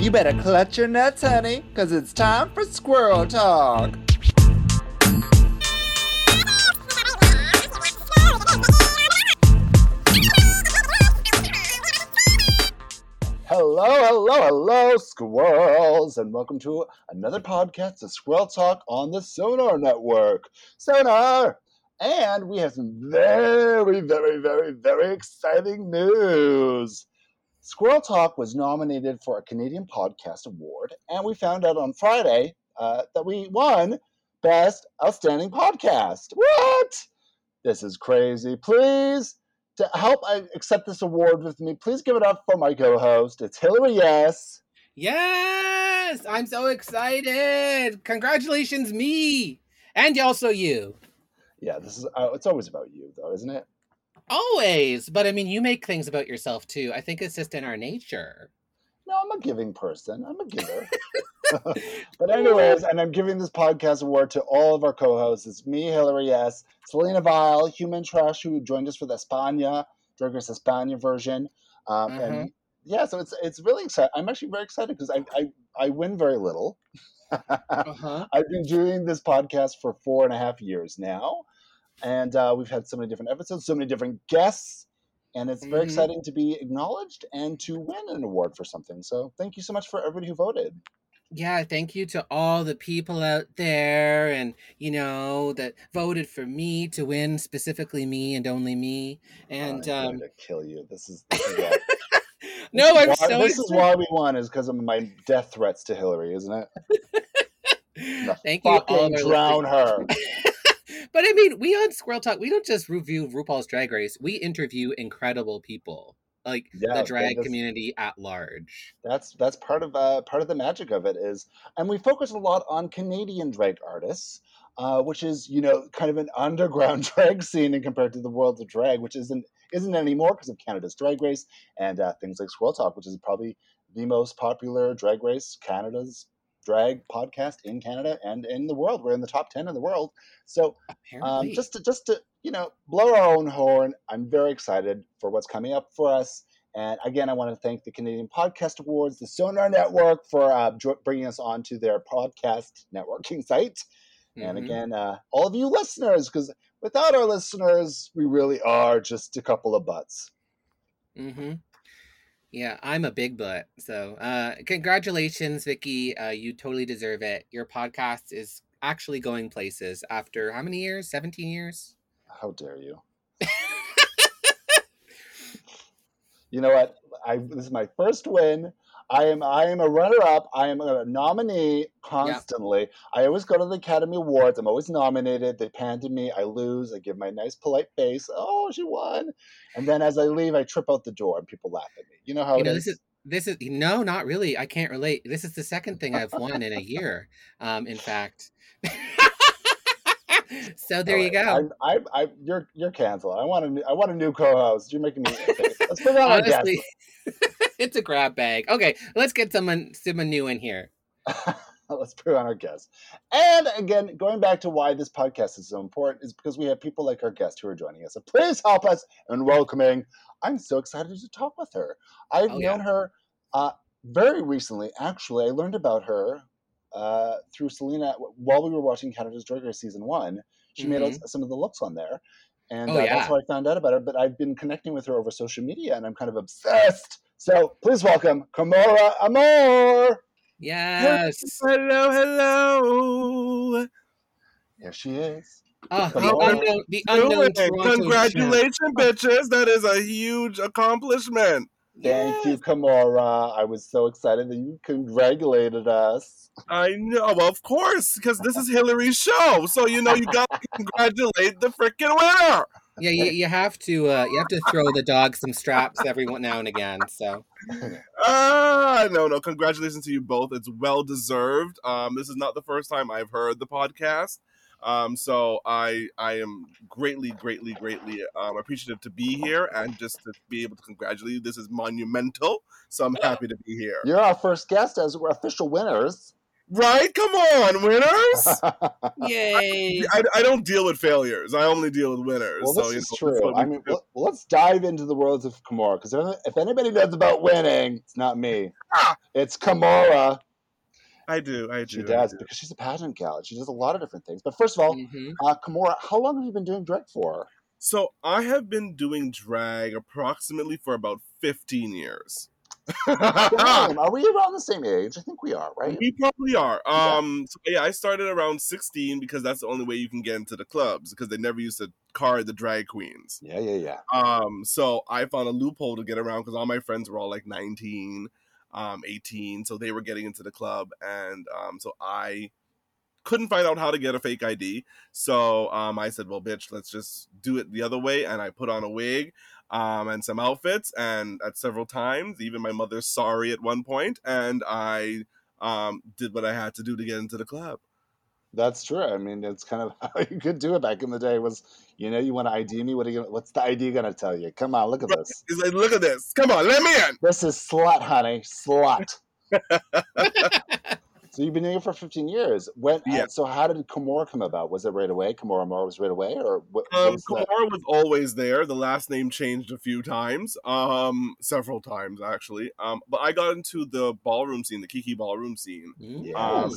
You better clutch your nuts, honey, because it's time for Squirrel Talk. Hello, hello, hello, squirrels, and welcome to another podcast of Squirrel Talk on the Sonar Network. Sonar! And we have some very, very, very, very exciting news. Squirrel Talk was nominated for a Canadian Podcast Award, and we found out on Friday uh, that we won Best Outstanding Podcast. What? This is crazy. Please to help I accept this award with me, please give it up for my co-host. It's Hillary Yes. Yes, I'm so excited. Congratulations, me, and also you. Yeah, this is. Uh, it's always about you, though, isn't it? Always, but I mean, you make things about yourself too. I think it's just in our nature. No, I'm a giving person. I'm a giver. but anyways, and I'm giving this podcast award to all of our co-hosts. It's me, Hillary S, Selena Vyle, Human Trash, who joined us for the España, Drag Race España version. Um, Mhm. And yeah, so it's it's really exciting. I'm actually very excited because I, I I win very little. Uh-huh. I've been doing this podcast for four and a half years now, and uh, we've had so many different episodes, so many different guests, and it's very Mhm. exciting to be acknowledged and to win an award for something. So thank you so much for everybody who voted. Yeah, thank you to all the people out there and you know that voted for me to win, specifically me and only me. And Oh, I'm um going to kill you. This is, this is why, no, I'm why- so This is why we won is because of my death threats to Hillary, isn't it? Thank you all Fucking drown her. But I mean, we on Squirrel Talk, we don't just review RuPaul's Drag Race. We interview incredible people, like Yeah, the drag community at large. that's that's part of uh, part of the magic of it is, and we focus a lot on Canadian drag artists, uh, which is you know kind of an underground drag scene in compared to the world of drag, which isn't isn't anymore because of Canada's Drag Race and uh, things like Squirrel Talk, which is probably the most popular drag race Canada's drag podcast in Canada and in the world. We're in the top ten in the world, so um, just to just to you know blow our own horn i'm very excited for what's coming up for us and again i want to thank the canadian podcast awards the sonar network for uh, jo- bringing us onto their podcast networking site and Mhm. again uh, all of you listeners because without our listeners we really are just a couple of butts Mm-hmm. Yeah, I'm a big butt. So, uh, congratulations, Vicky. Uh, you totally deserve it. Your podcast is actually going places after how many years? 17 years? how dare you you know what i this is my first win I am I am a runner up. I am a nominee constantly. I always go to the Academy Awards. I'm always nominated. They pan to me. I lose. I give my nice polite face. Oh, she won. And then as I leave, I trip out the door and people laugh at me. You know how you know, is. this is this is no, not really. I can't relate. This is the second thing I've won in a year. Um, in fact. so there you go. right. I, I, I, you're you're canceled. I want a new, I want a new co-host. You're making me. Let's on our guest. It's a grab bag. Okay, let's get someone someone new in here. Let's put on our guest. And again, going back to why this podcast is so important is because we have people like our guest who are joining us. So please help us in welcoming. I'm so excited to talk with her. I've Oh, known yeah. her uh, very recently. Actually, I learned about her uh, through Selena while we were watching Canada's Drag Race season one. She made us some of the looks on there. And Mm-hmm. Oh, uh, yeah. that's how I found out about her. But I've been connecting with her over social media and I'm kind of obsessed. So please welcome Kimora Amour. Yes. Hello, hello. Here she is. Oh, Come the on. unknown, the unknown it. Toronto champ. Congratulations, bitches. That is a huge accomplishment. Thank you, Kamora. I was so excited that you congratulated us. I know, of course, because this is Hillary's show. So, you know, you got to congratulate the freaking winner. Yeah, you, you have to uh, you have to throw the dog some straps every now and again. So Ah, no, no. Congratulations to you both. It's well deserved. Um, this is not the first time I've heard the podcast. Um, so I I am greatly, greatly, greatly um, appreciative to be here and just to be able to congratulate you. This is monumental. So I'm happy to be here. You're our first guest as we're official winners. Right? Come on, winners. yay! I, I don't deal with failures. I only deal with winners. well, so, this you is know, true. I mean, well, let's dive into the worlds of Kimora because if, if anybody knows about winning, it's not me. Ah! It's Kimora. I do. I do. She does do. because she's a pageant gal. She does a lot of different things. But first of all, Mhm. uh, Kimora, how long have you been doing drag for? So I have been doing drag approximately for about 15 years. Are we around the same age? I think we are, right? We probably are. Um, so yeah, I started around 16 because that's the only way you can get into the clubs because they never used to card the drag queens. Yeah, yeah, yeah. Um, so I found a loophole to get around because all my friends were all like 19, um, 18, so they were getting into the club, and um, so I couldn't find out how to get a fake ID. So um, I said, "Well, bitch, let's just do it the other way." And I put on a wig um, and some outfits, and at several times, even my mother's sorry at one point, and I um, did what I had to do to get into the club. That's true. I mean, it's kind of how you could do it back in the day. Was you know, you want to ID me? What are you? Gonna, what's the ID going to tell you? Come on, look at this. He's like, "Look at this! Come on, let me in." This is slut, honey, slut. so you've been doing it for 15 years. When? Yeah. so how did Kimora come about? Was it right away? Kimora Amour was right away, or what? Um, was Kimora was always there. The last name changed a few times, um, several times actually. Um, but I got into the ballroom scene, the Kiki ballroom scene. Mm. Um,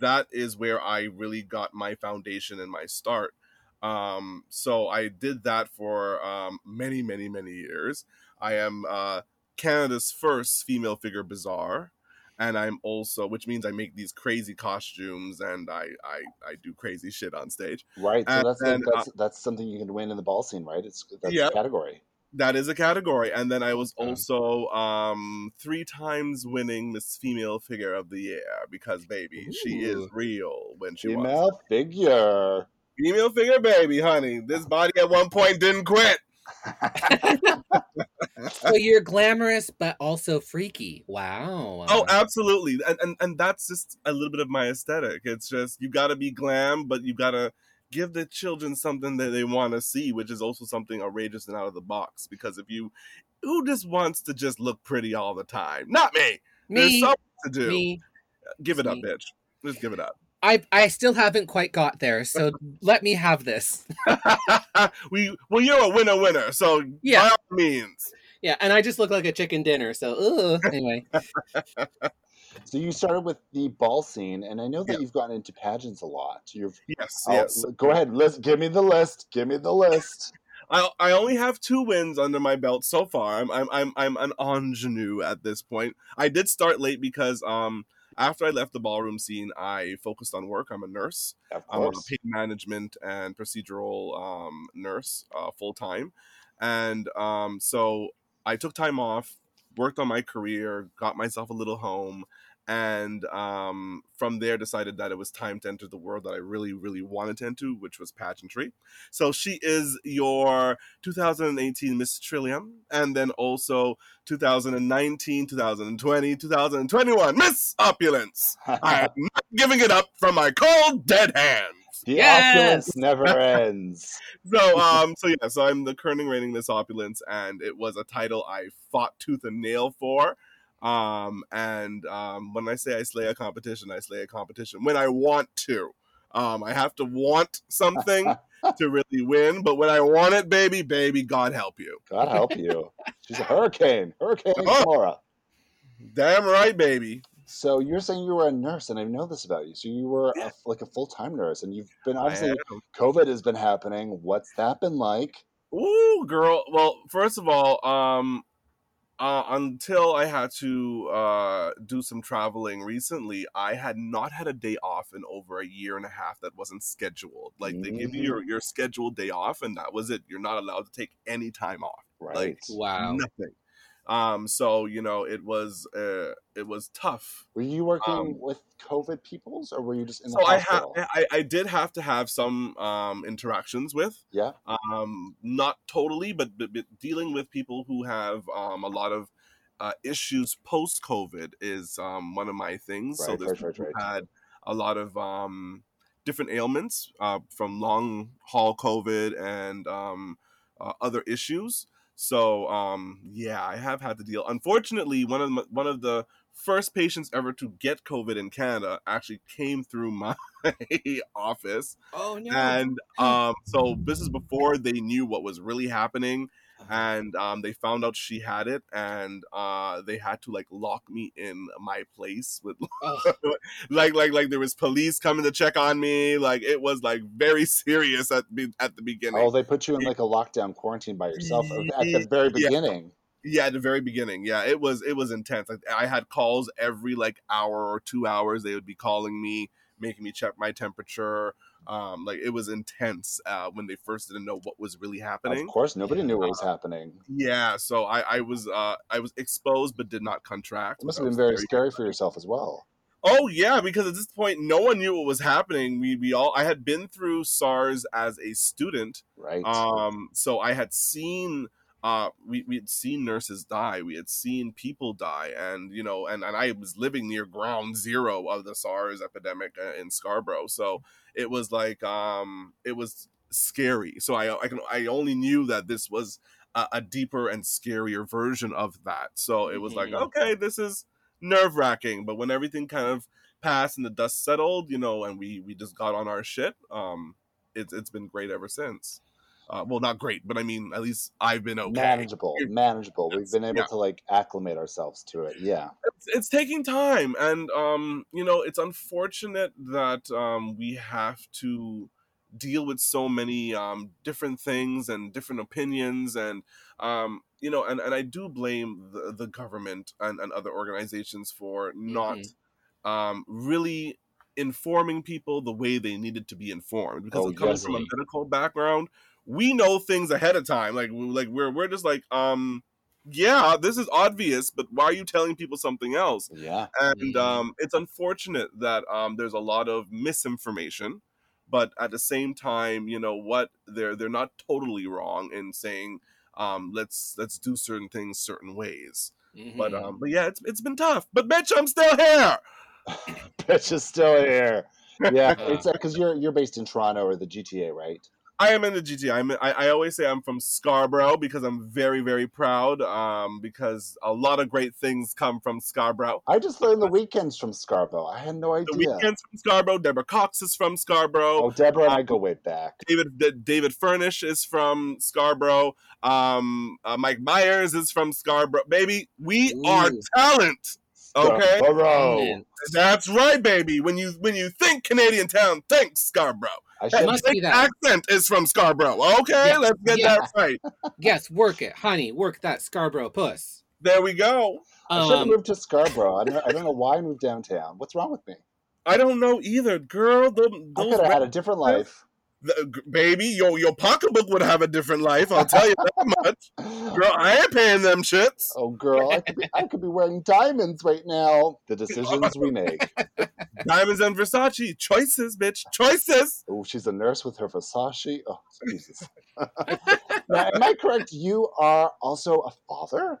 that is where I really got my foundation and my start. Um, so I did that for um, many, many, many years. I am uh, Canada's first female figure bizarre. And I'm also, which means I make these crazy costumes and I I, I do crazy shit on stage. Right. So and that's then, that's that's something you can win in the ball scene, right? It's that's Yeah. a category. that is a category and then i was Yeah. also um three times winning miss female figure of the year because baby she is real when she wants Female figure. female figure baby honey this body at one point didn't quit So you're glamorous but also freaky. Wow. oh absolutely. And, and and that's just a little bit of my aesthetic. It's just you gotta be glam but you gotta give the children something that they want to see which is also something outrageous and out of the box. Because if you who just wants to just look pretty all the time? Not me. Me. there's something to do. Me. give it up me. bitch. Just give it up I I still haven't quite got there, so let me have this. we well, you're a winner, winner. So Yeah. by all means, Yeah, and I just look like a chicken dinner. So ugh. anyway, So you started with the ball scene, and I know that Yeah. you've gotten into pageants a lot. You've yes, oh, yes. Go ahead, list. Give me the list. Give me the list. I I only have two wins under my belt so far. I'm I'm I'm I'm an ingenue at this point. I did start late because um after I left the ballroom scene, I focused on work. I'm a nurse. I'm a pain management and procedural um, nurse uh, full time, and um, so I took time off, worked on my career, got myself a little home, and um, from there decided that it was time to enter the world that I really, really wanted to enter, which was pageantry. So she is your 2018 Miss Trillium, and then also 2019, 2020, 2021 Miss Opulence. I'm not giving it up from my cold dead hands. the Yes! opulence never ends. So um so yeah, so I'm the current reigning Miss Opulence and it was a title I fought tooth and nail for. Um and um when I say I slay a competition, I slay a competition when I want to. Um I have to want something to really win, but when I want it, baby, baby, God help you. God help you. She's a hurricane. Hurricane Oh. Kimora. Damn right, baby. So you're saying you were a nurse, and I know this about you. So you were a, like a full time nurse, and you've been obviously. COVID has been happening. What's that been like? Ooh, girl. Well, first of all, um, uh, until I had to uh, do some traveling recently, I had not had a day off in over a year and a half that wasn't scheduled. Like they give you your, your scheduled day off, and that was it. You're not allowed to take any time off. Right. Like wow. nothing. Um, so you know, it was uh, it was tough. Were you working Um, with COVID peoples, or were you just in the So I, ha- I I did have to have some um, interactions with, yeah. um, not totally, but, but, but dealing with people who have um, a lot of uh, issues post COVID is um, one of my things. so Right, there's right, right, right. had a lot of um, different ailments uh, from long haul COVID and um, uh, other issues. So um, yeah, I have had to deal. Unfortunately, one of my, one of the first patients ever to get COVID in Canada actually came through my office Oh no. and um, so this is before they knew what was really happening. And um, they found out she had it and uh, they had to like lock me in my place with like like like there was police coming to check on me like it was like very serious at be- at the beginning. Oh, they put you in like a lockdown quarantine by yourself at the very Yeah. beginning. yeah at the very beginning yeah. It was it was intense. Like i had calls every like hour or two hours they would be calling me making me check my temperature um like it was intense uh when they first didn't know what was really happening Of course, nobody knew what was happening. yeah so i i was uh i was exposed but did not contract It must have been very scary for yourself as well. Oh yeah, because at this point, no one knew what was happening. We we all I had been through SARS as a student, Right. um, so I had seen uh we we had seen nurses die, we had seen people die, and you know, and and I was living near ground zero of the SARS epidemic uh, in Scarborough, so it was like um it was scary. So I I can I only knew that this was a, a deeper and scarier version of that. So it was like Mhm. okay, this is nerve wracking. But when everything kind of passed and the dust settled, you know, and we we just got on our shit, um, it's it's been great ever since. Uh, well, not great, but I mean, at least I've been okay. Manageable, manageable. We've been able yeah. to like acclimate ourselves to it. Yeah. It's, it's taking time, and um, you know, it's unfortunate that um, we have to deal with so many um, different things and different opinions and um, you know and, and i do blame the, the government and, and other organizations for not um, really informing people the way they needed to be informed because Oh, I'm coming yes. from a medical background we know things ahead of time like like we're we're just like um yeah this is obvious but why are you telling people something else Yeah. and Mhm. um, it's unfortunate that um, there's a lot of misinformation but at the same time you know what they're they're not totally wrong in saying um, let's let's do certain things certain ways but Mhm. um but yeah it's it's been tough but bitch i'm still here Bitch is still here. Yeah. Uh. It's because you're you're based in Toronto or the GTA, right? I am in the gta I'm in, I, I always say i'm from scarborough because i'm very very proud um because a lot of great things come from scarborough I just learned the Weeknd's from Scarborough. I had no idea. the Weeknd's from scarborough deborah cox is from scarborough Oh, Deborah and I go way back. David D- David Furnish is from Scarborough. Um, uh, Mike Myers is from Scarborough. Baby, we are Ooh. talent. Okay. Scarborough. That's right, baby. When you when you think Canadian town, think Scarborough. I That should must be thick that. accent is from Scarborough. Okay, Yeah, let's get yeah. that right. yes, work it, honey. Work that Scarborough puss. There we go. I should have Um, moved to Scarborough. I don't, I don't know why I moved downtown. What's wrong with me? I don't know either, girl. Those, I could have had a different life. The- baby, your your pocketbook would have a different life. I'll tell you that much, girl. I ain't paying them shits. Oh, girl, I could be I could be wearing diamonds right now. The decisions we make. Diamonds and Versace choices, bitch, choices. Oh, she's a nurse with her Versace. Oh, Jesus. now, am I correct? You are also a father.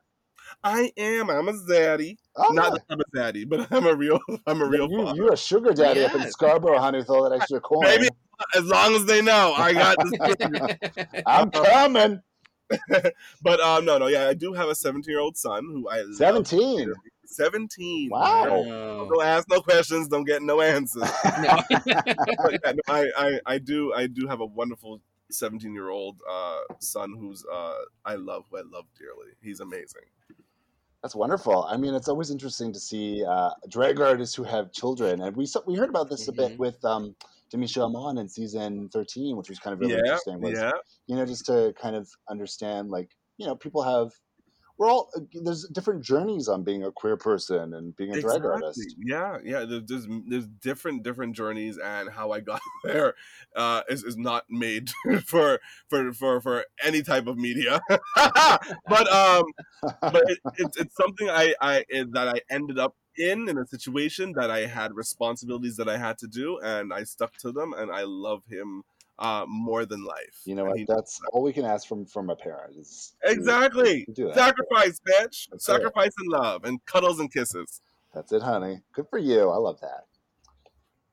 I am. I'm a zaddy. Oh, Not that I'm a zaddy, but I'm a real. I'm a yeah. real You, you're a sugar daddy up in Scarborough, honey. With all that extra coin. Baby, As long as they know, I got this. I'm coming. but um, no, no, yeah, I do have a 17 year old son who I love. 17. 17. Wow. Don't ask no questions. Don't get no answers. No. But yeah, no, I, I, I do, I do have a wonderful 17 year old uh, son who's uh, I love, who I love dearly. He's amazing. That's wonderful. I mean, it's always interesting to see uh, drag artists who have children, and we saw, we heard about this a bit Mhm. with um, Tamisha Iman in season thirteen, which was kind of really yeah, interesting. Was yeah. you know just to kind of understand, like you know, people have we're all there's different journeys on being a queer person and being a drag artist. Yeah, yeah. There's there's different different journeys, and how I got there uh, is is not made for for for for any type of media. but um, but it, it's it's something I I that I ended up in in a situation that I had responsibilities that I had to do, and I stuck to them, and I love him uh, more than life. You know what? That's all we can ask from from a parent. Is exactly do sacrifice, bitch. That's it. Sacrifice and love, and cuddles and kisses. That's it, honey. Good for you. I love that.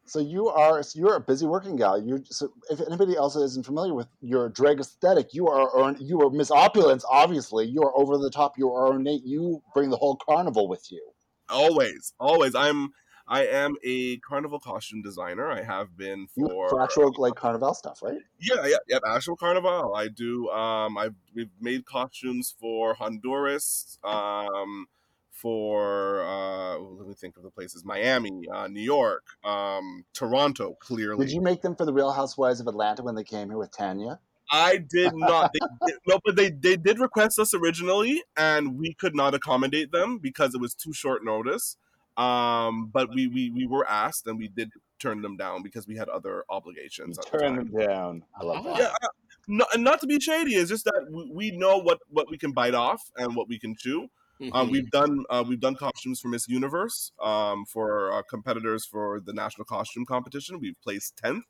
So you are so you're a busy working gal. You so if anybody else isn't familiar with your drag aesthetic, you are or you are Miss Opulence. Obviously, you are over the top. You are ornate. You bring the whole carnival with you. Always, always. I'm. I am a carnival costume designer. I have been for, for actual like carnival stuff, right? yeah, yeah, yeah. Actual carnival. I do. Um, I've we've made costumes for Honduras. Um, for uh, let me think of the places: Miami, uh, New York, um, Toronto. Clearly, Did you make them for the Real Housewives of Atlanta when they came here with Tanya? I did not. They, did- no, but they they did request us originally, and we could not accommodate them because it was too short notice. Um, but we we we were asked, and we did turn them down because we had other obligations. At the Turn them down. I love that. Yeah, uh, no, and not to be shady, it's just that we, we know what what we can bite off and what we can chew. Mhm. Um, we've done uh, we've done costumes for Miss Universe um, for uh, competitors for the national costume competition. We've placed tenth.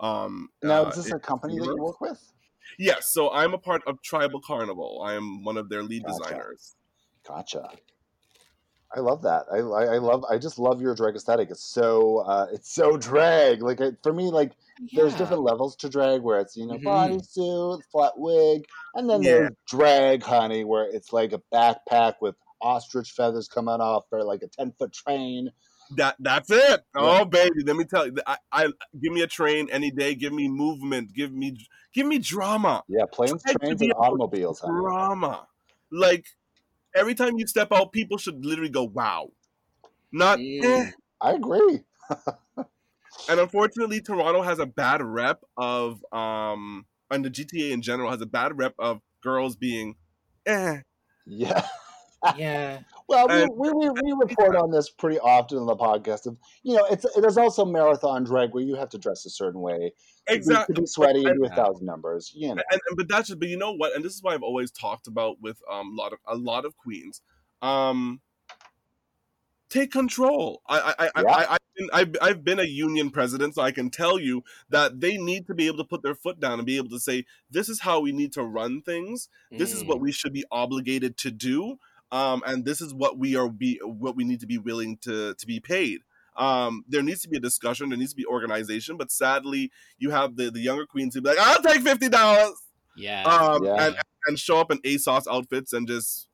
Um, Now, uh, is this a company that you work with? Yes, so I'm a part of Tribal Carnival. I am one of their lead Gotcha. designers. Gotcha. I love that. I, I, I love. I just love your drag aesthetic. It's so. Uh, it's so drag. Like I, for me, like there's different levels to drag where it's you know Mhm. bodysuit, flat wig, and then Yeah. there's drag, honey, where it's like a backpack with ostrich feathers coming off or like a ten foot train. That that's it. Oh baby, let me tell you. I, I give me a train any day. Give me movement. Give me give me drama. Yeah, planes, trains, and automobiles. Honey. Drama. Like every time you step out, people should literally go, "Wow." Not. Mm. eh. I agree. And unfortunately, Toronto has a bad rep of um, and the GTA in general has a bad rep of girls being, eh. Yeah. yeah. Well, we, we, we, we report on this pretty often on the podcast. Of you know, it's there's also marathon drag where you have to dress a certain way, to be- Exactly. to be sweaty and do a thousand numbers. You know, and, and but that's just but you know what and this is why i've always talked about with um a lot of a lot of queens um take control i i i, Yeah. I I've, been, I've, I've been a union president so i can tell you that they need to be able to put their foot down and be able to say this is how we need to run things this is Mm. what we should be obligated to do um and this is what we are be what we need to be willing to to be paid um, there needs to be a discussion. There needs to be organization, but sadly, you have the, the younger queens who be like, "I'll take fifty dollars," Yeah. um, Yeah. and and show up in ASOS outfits and just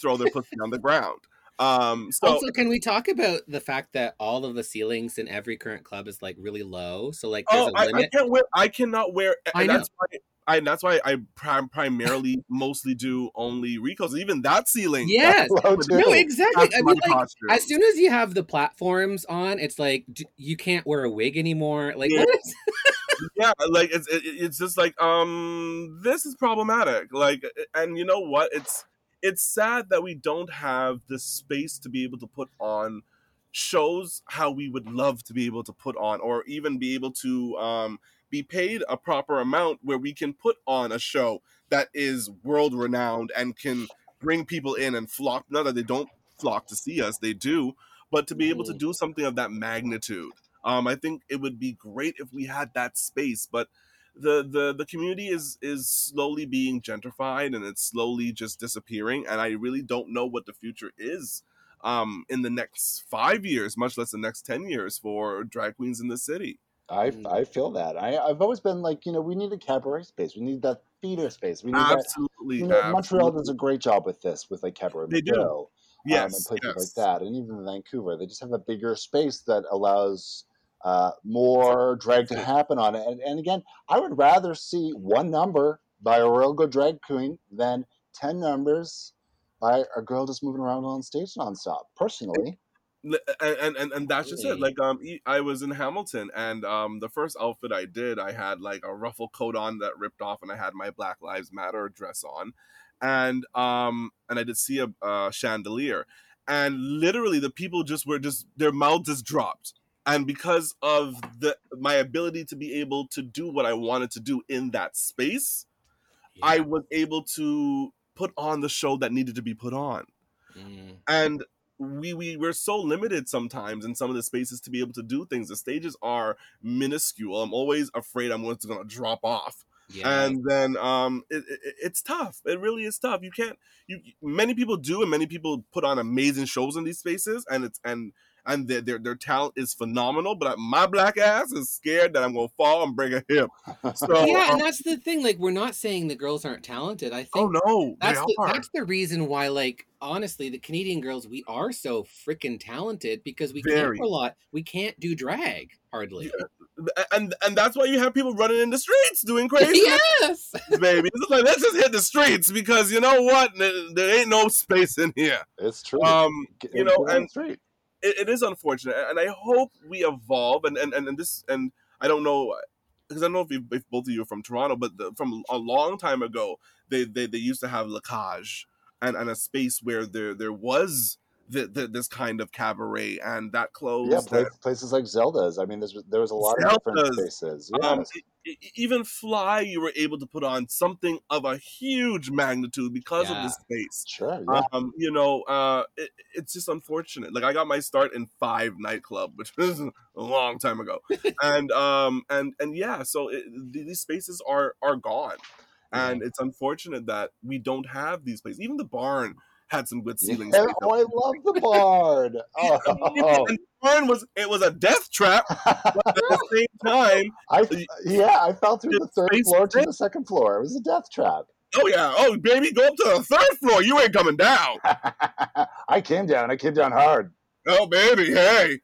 throw their pussy on the ground. Um, so also, can we talk about the fact that all of the ceilings in every current club is like really low? So like there's oh, a I, I limit. can't wear. I cannot wear. And I know. that's why. I, that's why I prim- primarily mostly do only Ricos. Even that ceiling. yes. No, exactly. I mean, like as soon as you have the platforms on, it's like d- you can't wear a wig anymore. Like Yeah. is? yeah like it's it, it's just like um this is problematic like and you know what it's it's sad that we don't have the space to be able to put on shows how we would love to be able to put on or even be able to um be paid a proper amount where we can put on a show that is world renowned and can bring people in and flock not that they don't flock to see us they do but to be able to Mhm. do something of that magnitude um, I think it would be great if we had that space, but the the the community is is slowly being gentrified and it's slowly just disappearing. And I really don't know what the future is um, in the next five years, much less the next ten years for drag queens in the city. I, Mm. I feel that. I, I've always been like, you know, we need a cabaret space. We need that theater space. We need that. Absolutely, You know, Montreal does a great job with this, with like Cabaret They do. Miguel, um, and places yes. like that, and even Vancouver. They just have a bigger space that allows uh, more drag to happen on it. And, and again, I would rather see one number by a real good drag queen than ten numbers by a girl just moving around on stage nonstop. Personally, and and and, that's just it. Like um i was in hamilton and um the first outfit i did i had like a ruffle coat on that ripped off and i had my black lives matter dress on. And um and I did see a, a chandelier, and literally the people just were just their mouths just dropped, and because of the my ability to be able to do what I wanted to do in that space, I was able to put on the show that needed to be put on, Mm. and we we we're so limited sometimes in some of the spaces to be able to do things. The stages are minuscule. I'm always afraid I'm going to drop off Yeah. and then um it, it, it's tough it really is tough you can't you many people do and many people put on amazing shows in these spaces and it's and and their their, their talent is phenomenal but my black ass is scared that i'm gonna fall and break a hip so yeah, um, and that's the thing. Like, we're not saying the girls aren't talented. I think oh no that's they the, are. that's the reason why like honestly the canadian girls we are so freaking talented because we Very. can't a lot we can't do drag hardly and and that's why you have people running in the streets doing crazy yes baby it's like let's just hit the streets because you know what there, there ain't no space in here It's true. um you know and street. It, it is unfortunate and i hope we evolve and and, and, this and i don't know because i don't know if, you, if both of you are from toronto but the, from a long time ago they, they they used to have lacage and, and a space where there there was the, the, this kind of cabaret and that closed Yeah, and- pla- places like Zelda's. I mean, there's there was a lot of different Zelda's. spaces. um, Yes. e- even fly you were able to put on something of a huge magnitude because of Yeah. this space sure. Yeah. um you know uh it, it's just unfortunate like i got my start in five nightclub which was a long time ago and um and and yeah so it, these spaces are are gone and it's unfortunate that we don't have these places even the barn had some good ceilings. Yeah, oh, I love the barn. Oh. and the barn was it was a death trap at the same time I uh, yeah, I fell through the third floor to the second floor. It was a death trap. oh yeah oh baby go up to the third floor you ain't coming down I came down. I came down hard. oh baby hey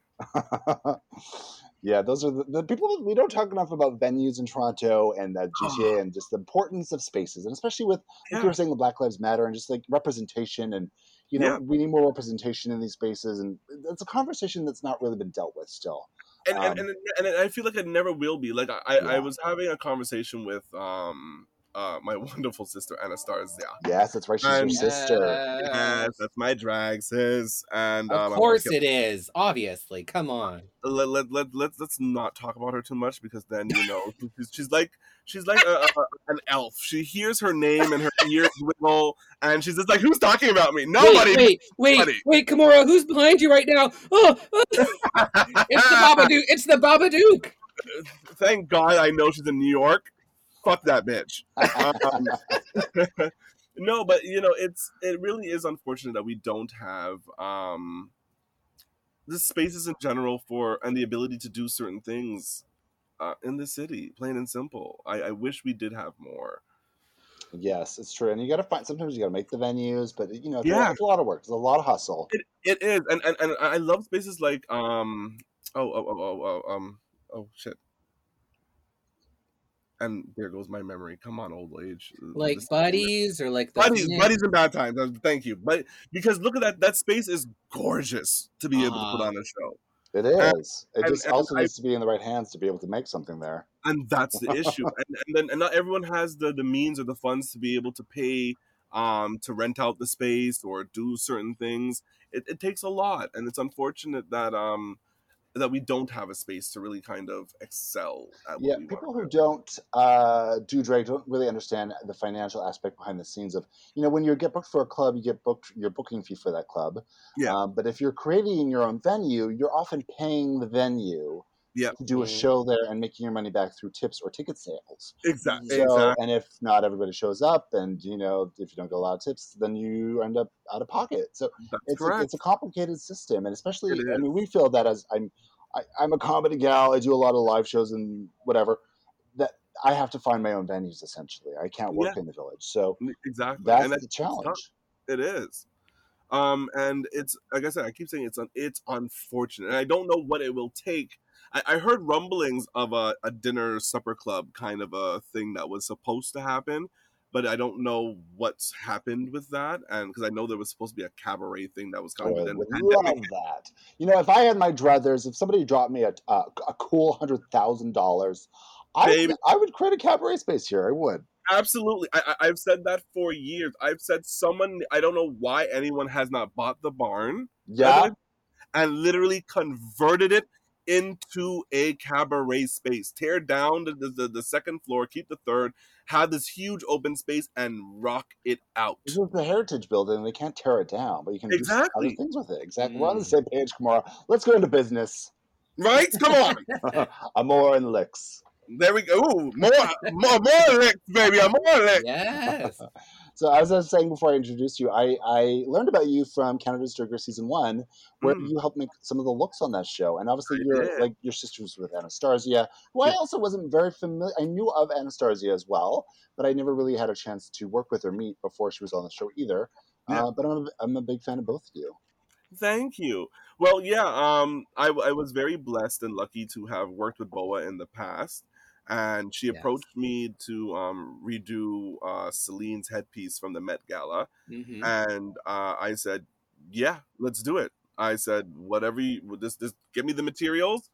yeah, those are the, the people we don't talk enough about venues in Toronto and the GTA and just the importance of spaces, and especially with like you were saying, the Black Lives Matter and just like representation and you know Yeah. we need more representation in these spaces, and it's a conversation that's not really been dealt with still. and, Um, and, and and I feel like it never will be. Like I, I, I was having a conversation with um uh my wonderful sister Anastasia. Yes, that's right. She's And- your sister. Yes, that's my drag sis. And of um, course it is obviously come on Let, let, let, let, let's not talk about her too much because then you know she's, she's like she's like a, a, an elf. She hears her name and her ears wiggle, and she's just like, "Who's talking about me? Nobody." wait wait Nobody. wait wait Kimora, who's behind you right now oh, oh. it's the babadook it's the babadook Thank God I know she's in New York. Fuck that bitch. Um, no, but you know, it's it really is unfortunate that we don't have um the spaces in general for and the ability to do certain things uh, in the city, plain and simple. I, I wish we did have more. Yes, it's true, and you got to find. Sometimes you got to make the venues, but you know, it's, a Yeah. lot, it's a lot of work. It's a lot of hustle. It, it is, and, and and I love spaces like um oh oh oh oh, oh um oh shit. And there goes my memory. Come on, old age. like This- buddies or like the buddies, Phoenix? buddies in bad times. Uh, Thank you, but because look at that, that space is gorgeous to be able to put Ah. on a show, It is. it and- just and also I- needs to be in the right hands to be able to make something there. and that's the issue. and, and then and not everyone has the the means or the funds to be able to pay um to rent out the space or do certain things. It, it takes a lot, and it's unfortunate that um that we don't have a space to really kind of excel at. Yeah, we people who don't uh, do drag don't really understand the financial aspect behind the scenes of, you know, when you get booked for a club, you get booked your booking fee for that club. Yeah. Um, but if you're creating your own venue, you're often paying the venue Yeah. to do a Mhm. show there and making your money back through tips or ticket sales. Exactly. So, exactly. and if not everybody shows up, and you know, if you don't get a lot of tips, then you end up out of pocket. So That's it's a, it's a complicated system, and especially I mean, we feel that as I'm I, I'm a comedy gal. I do a lot of live shows and whatever. That I have to find my own venues. Essentially, I can't work in the village, so exactly. that's and the it's tough. challenge. It is. Um, and it's like I said, I keep saying it's un, it's unfortunate, and I don't know what it will take. I, I heard rumblings of a, a dinner supper club kind of a thing that was supposed to happen, but I don't know what's happened with that. And because I know there was supposed to be a cabaret thing that was Oh, but then the would love that. You know, if I had my druthers, if somebody dropped me a, a, a cool hundred thousand dollars, I would, I would create a cabaret space here. I would. Absolutely. I, I, I've said that for years. I've said someone, I don't know why anyone has not bought the barn Yeah. and literally converted it into a cabaret space. Tear down the, the, the second floor, keep the third, have this huge open space, and rock it out. This is the heritage building. They can't tear it down, but you can do Exactly. other things with it. Exactly. We're on the hmm. same page, Kimora. Let's go into business. Right? Come on. Amor and licks. There we go. Ooh, more, more, more licks, baby. I'm more licks. Yes. So as I was saying before I introduced you, I, I learned about you from Canada's Drag Race season one, where Mm. you helped make some of the looks on that show. And obviously, I you're did. like your sister was with Anastasia, who I also wasn't very familiar. I knew of Anastasia as well, but I never really had a chance to work with or meet before she was on the show either. Yeah. Uh, but I'm a, I'm a big fan of both of you. Thank you. Well, yeah, um, I, I was very blessed and lucky to have worked with Boa in the past. And she Yes. approached me to um, redo uh, Celine's headpiece from the Met Gala. hmm And uh, I said, yeah, let's do it. I said, whatever you, just, just give me the materials.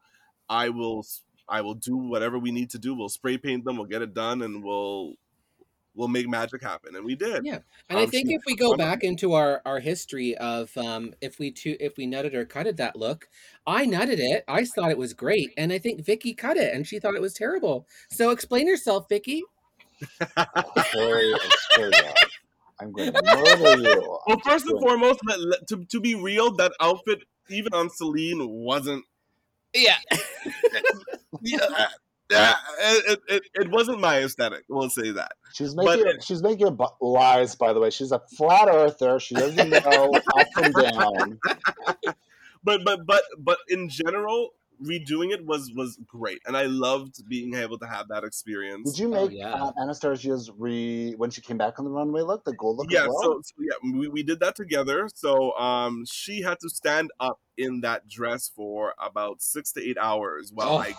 I will, I will do whatever we need to do. We'll spray paint them. We'll get it done and we'll, we'll make magic happen. And we did. Yeah. And I Um, think she- if we go back into our, our history of um, if we tu- if we nutted or cutted that look, I nutted it. I thought it was great, and I think Vicky cut it, and she thought it was terrible. So explain yourself, Vicky. Very, very. I'm going to murder you. Well, first and foremost, let, let- to, to be real, that outfit, even on Celine, wasn't Yeah. yeah, uh, it, it, it wasn't my aesthetic. We'll say that. She's making it- she's making lies. By the way, she's a flat earther. She doesn't know up and down. But but but but in general, redoing it was was great, and I loved being able to have that experience. Did you Oh, make yeah. uh, Anastasia's re when she came back on the runway look the gold look? yeah, well? so, so yeah, we, we did that together. So um, she had to stand up in that dress for about six to eight hours while Oh. I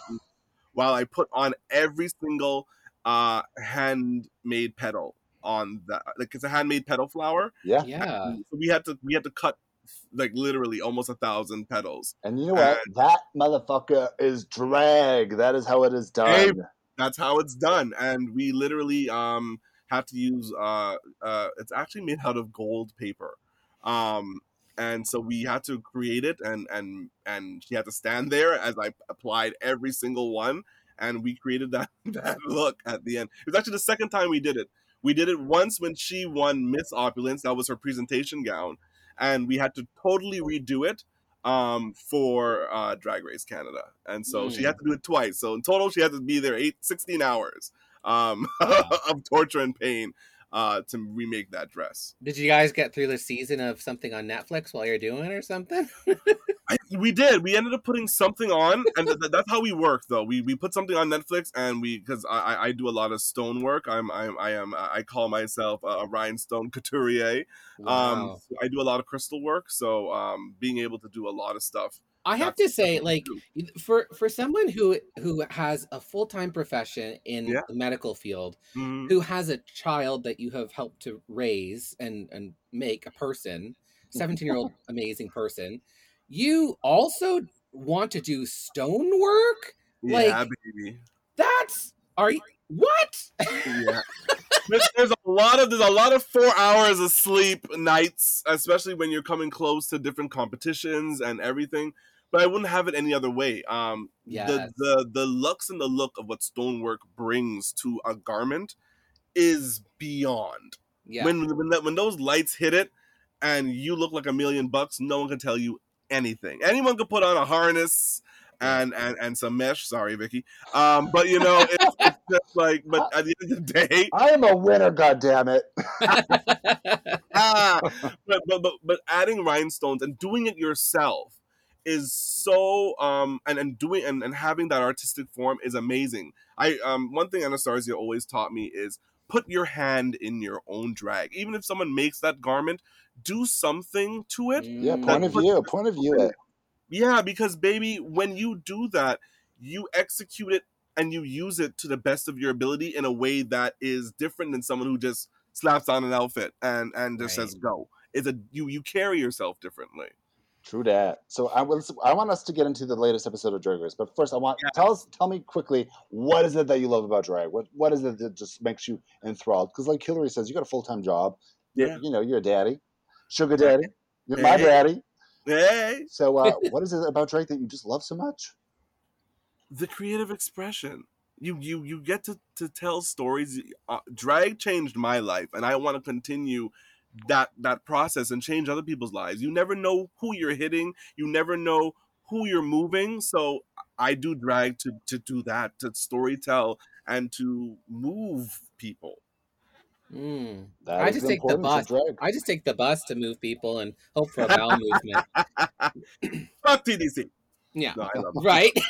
while I put on every single uh handmade petal on that. Like it's a handmade petal flower. yeah. Yeah. So we had to we had to cut like literally almost a thousand petals. And you know what? That motherfucker is drag. That is how it is done. Hey. That's how it's done, and we literally um had to use uh uh it's actually made out of gold paper, um and so we had to create it and and and she had to stand there as I applied every single one, and we created that that look at the end. It was actually the second time we did it. We did it once when she won Miss Opulence. That was her presentation gown, and we had to totally redo it um, for uh, Drag Race Canada. And so she Mm. had to do it twice. So in total, she had to be there eight, 16 hours um, Wow. of torture and pain uh, to remake that dress. Did you guys get through the season of something on Netflix while you're doing it or something? I, we did. We ended up putting something on, and th- th- that's how we work. Though we, we put something on Netflix, and we because I, I- I do a lot of stone work. I'm I'm I am I call myself a rhinestone couturier. Um, Wow. so I do a lot of crystal work, so um, being able to do a lot of stuff. I have to say, that's what we like, for for someone who who has a full time profession in Yeah. the medical field, Mhm. who has a child that you have helped to raise and and make a person, seventeen year old amazing person, you also want to do stonework. Like yeah, baby. that's are you what? yeah. There's, there's a lot of there's a lot of four hours of sleep nights, especially when you're coming close to different competitions and everything. But I wouldn't have it any other way. Um, Yes. the the the looks and the look of what stonework brings to a garment is beyond. yeah. When when that, when those lights hit it, and you look like a million bucks, no one can tell you anything. Anyone could put on a harness and and and some mesh. Sorry, Vicky. Um, but you know, it's, it's just like. But at the end of the day, I am a winner, goddammit. ah, but, but but but adding rhinestones and doing it yourself is so um and and doing and, and having that artistic form is amazing. I um one thing Anastasia always taught me is put your hand in your own drag. Even if someone makes that garment, do something to it. Yeah, point of view. Point of view. It. Yeah, because baby, when you do that, you execute it and you use it to the best of your ability in a way that is different than someone who just slaps on an outfit and and just Right. says go. It's a you you carry yourself differently. True that. So I was I want us to get into the latest episode of Drag Race, but first I want tell us tell me quickly what is it that you love about drag? What what is it that just makes you enthralled? Because like Hillary says, you got a full time job. You're, Yeah. You know, you're a daddy, sugar daddy. You're my daddy. Hey, So uh, what is it about drag that you just love so much? the creative expression. You you you get to to tell stories. Uh, drag changed my life, and I want to continue that that process and change other people's lives. You never know who you're hitting. You never know who you're moving. So I do drag to to do that, to story tell and to move people. Mm. I just take the bus. I just take the bus to move people and hope for a bowel movement. Fuck TTC. Yeah. No, I love. Right?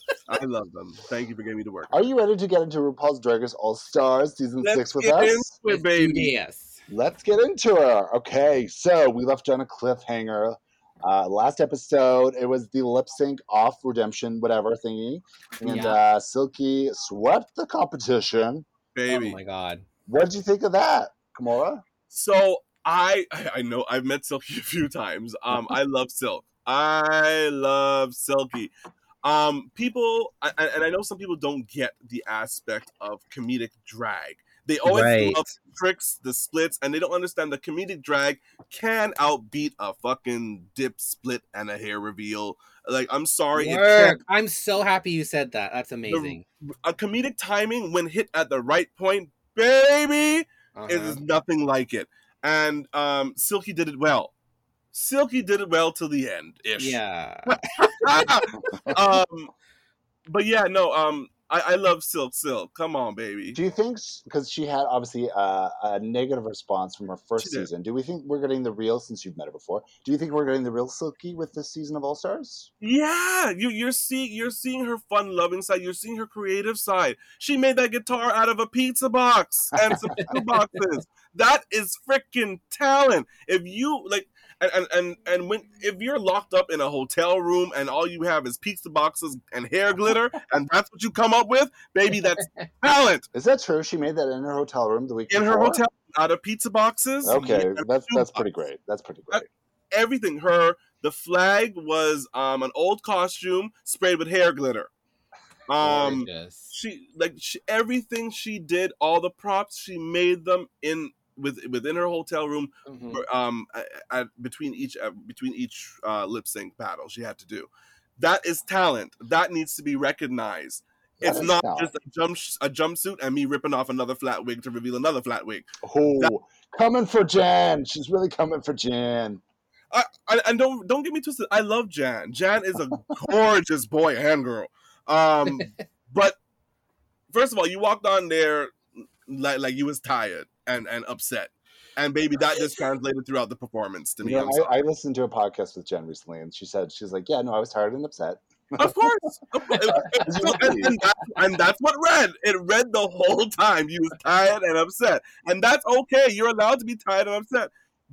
I love them. Thank you for getting me to work. Are you ready to get into RuPaul's Drag Race All Stars season Let's six with get us? into it, Let's do baby. this. Let's get into her. Okay, so we left on a cliffhanger. Uh, last episode, it was the lip sync off redemption, whatever thingy. And Yeah. uh, Silky swept the competition. Baby. Oh my god. What did you think of that, Kimora? So I I know I've met Silky a few times. Um, I love Silk. I love Silky. Um, people, I, I- and I know some people don't get the aspect of comedic drag. They always Right. love tricks, the splits, and they don't understand the comedic drag can outbeat a fucking dip split and a hair reveal. Like, I'm sorry, Work. I'm so happy you said that. That's amazing. A comedic timing when hit at the right point, baby, Uh-huh. it is nothing like it. And um, Silky did it well. Silky did it well till the end ish. Yeah. um, but yeah, no. Um, I, I love Silk Silk. Come on, baby. Do you think, because she had obviously uh, a negative response from her first season, do we think we're getting the real, since you've met her before, do you think we're getting the real Silky with this season of All Stars? Yeah, you, you're seeing you're seeing her fun loving side. You're seeing her creative side. She made that guitar out of a pizza box and some pizza boxes. That is freaking talent. If you like, and, and and and when if you're locked up in a hotel room and all you have is pizza boxes and hair glitter, and that's what you come up with, baby, that's talent Is that true? She made that in her hotel room the week in her hotel out of pizza boxes. Okay, that's that's shoebox. pretty great. That's pretty great. everything. Her the flag was um an old costume sprayed with hair glitter. Um Gorgeous. she like she, everything she did, all the props she made them in with within her hotel room Mhm. um at, at, between each uh, between each uh, lip sync battle she had to do. That is talent. That needs to be recognized. That it's not talent. just a jump a jumpsuit and me ripping off another flat wig to reveal another flat wig. Oh, coming for Jan. She's really coming for Jan. I, I, and don't don't get me twisted. I love Jan. Jan is a gorgeous boy and girl. Um, but first of all, you walked on there like like you was tired and and upset, and baby, that just translated throughout the performance to me. You know, I'm. I, I listened to a podcast with Jen recently, and she said she's like, "Yeah, no, I was tired and upset." Of course, Of course. And, and that- and that's what read. It read the whole time. You was tired and upset, and that's okay. You're allowed to be tired and upset.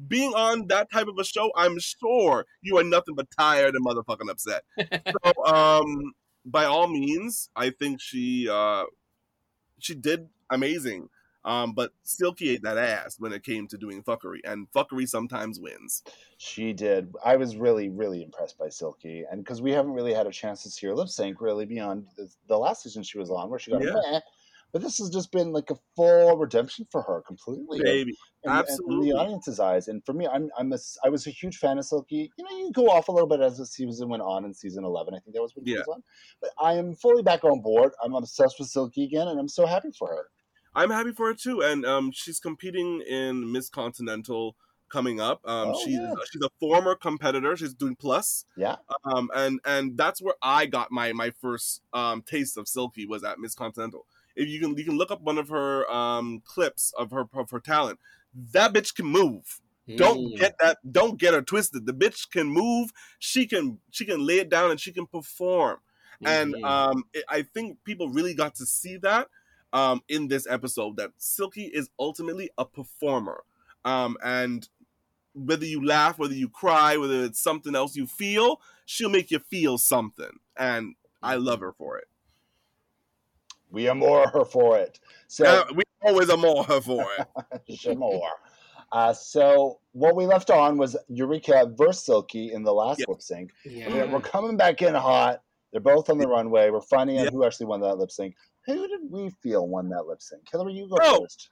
Being on that type of a show, I'm sure you are nothing but tired and motherfucking upset. so, um, by all means, I think she uh, she did amazing. Um, but Silky ate that ass when it came to doing fuckery, and fuckery sometimes wins. She did. I was really, really impressed by Silky, and because we haven't really had a chance to see her lip sync really beyond the, the last season she was on, where she got Yeah. meh. But this has just been like a full redemption for her completely. Baby, in, in absolutely. the audience's eyes. And for me, I'm I'm a, I was a huge fan of Silky. You know, you go off a little bit as the season went on in season eleven. I think that was when she was on. But I am fully back on board. I'm obsessed with Silky again, and I'm so happy for her. I'm happy for her too, and um, she's competing in Miss Continental coming up. Um, Oh, she's yeah. she's a former competitor. She's doing plus, Yeah, um, and and that's where I got my my first um taste of Silky was at Miss Continental. If you can you can look up one of her um clips of her of her talent. That bitch can move. Don't Mm. get that. Don't get her twisted. The bitch can move. She can she can lay it down and she can perform and Mhm. um, it, I think people really got to see that um, in this episode that Silky is ultimately a performer, um, and whether you laugh, whether you cry, whether it's something else you feel, she'll make you feel something, and I love her for it. we are more her for it. So Uh, we always are more her for it. Shamor. Uh, so what we left on was Eureka versus Silky in the last Yeah. lip sync. Yeah. We're, we're coming back in hot. They're both on the runway. We're finding out Yeah. who actually won that lip sync. Who did we feel won that lip sync? Hillary, you go Oh. first.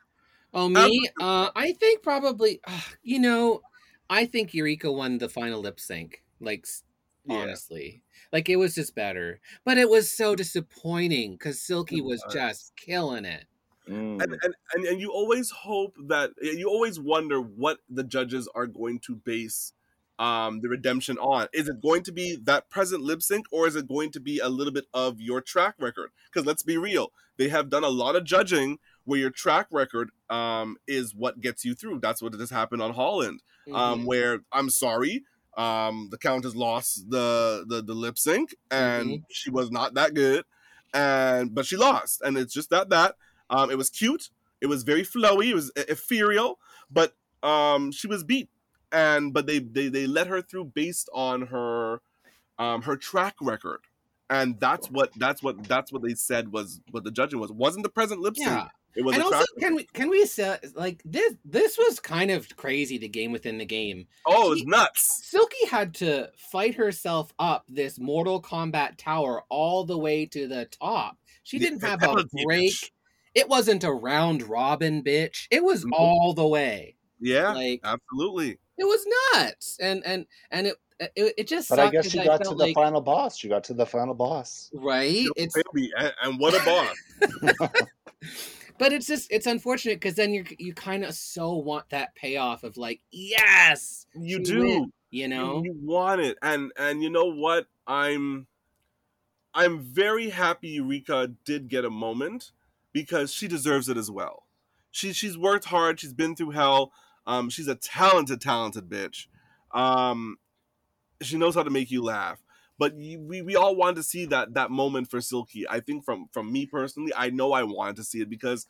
Oh me? Uh, I think probably. Uh, you know, I think Eureka won the final lip sync. Like s- Yeah. honestly, like it was just better. But it was so disappointing because Silky was was. just killing it. Mm. and, and, and and you always hope that you always wonder what the judges are going to base um the redemption on. Is it going to be that present lip sync or is it going to be a little bit of your track record? Because let's be real they have done a lot of judging where your track record um is what gets you through. That's what has happened on holland um Mhm. where i'm sorry um the countess lost the the, the lip sync and she was not that good and but she lost and it's just that that. Um it was cute it was very flowy it was ethereal but um she was beat and but they they, they let her through based on her um her track record and that's what that's what that's what they said was what the judging was wasn't the present lip sync Yeah. it was and also, track can we can we say like this? This was kind of crazy. The game within the game. oh it was nuts Silky had to fight herself up this Mortal Kombat tower all the way to the top. She didn't the have a break. bitch. It wasn't a round robin, bitch. It was all the way. yeah Like absolutely it was nuts, and and and it it, it just. But I sucked guess 'cause she got to the like, final boss. She got to the final boss. right. It's Baby, and, and what a boss but it's just it's unfortunate because then you you kind of so want that payoff of like yes you do win, you you, know you want it and and you know what i'm i'm very happy eureka did get a moment because she deserves it as well she she's worked hard she's been through hell um she's a talented talented bitch. Um she knows how to make you laugh. But we, we all wanted to see that that moment for silky. I think from from me personally i know i wanted to see it because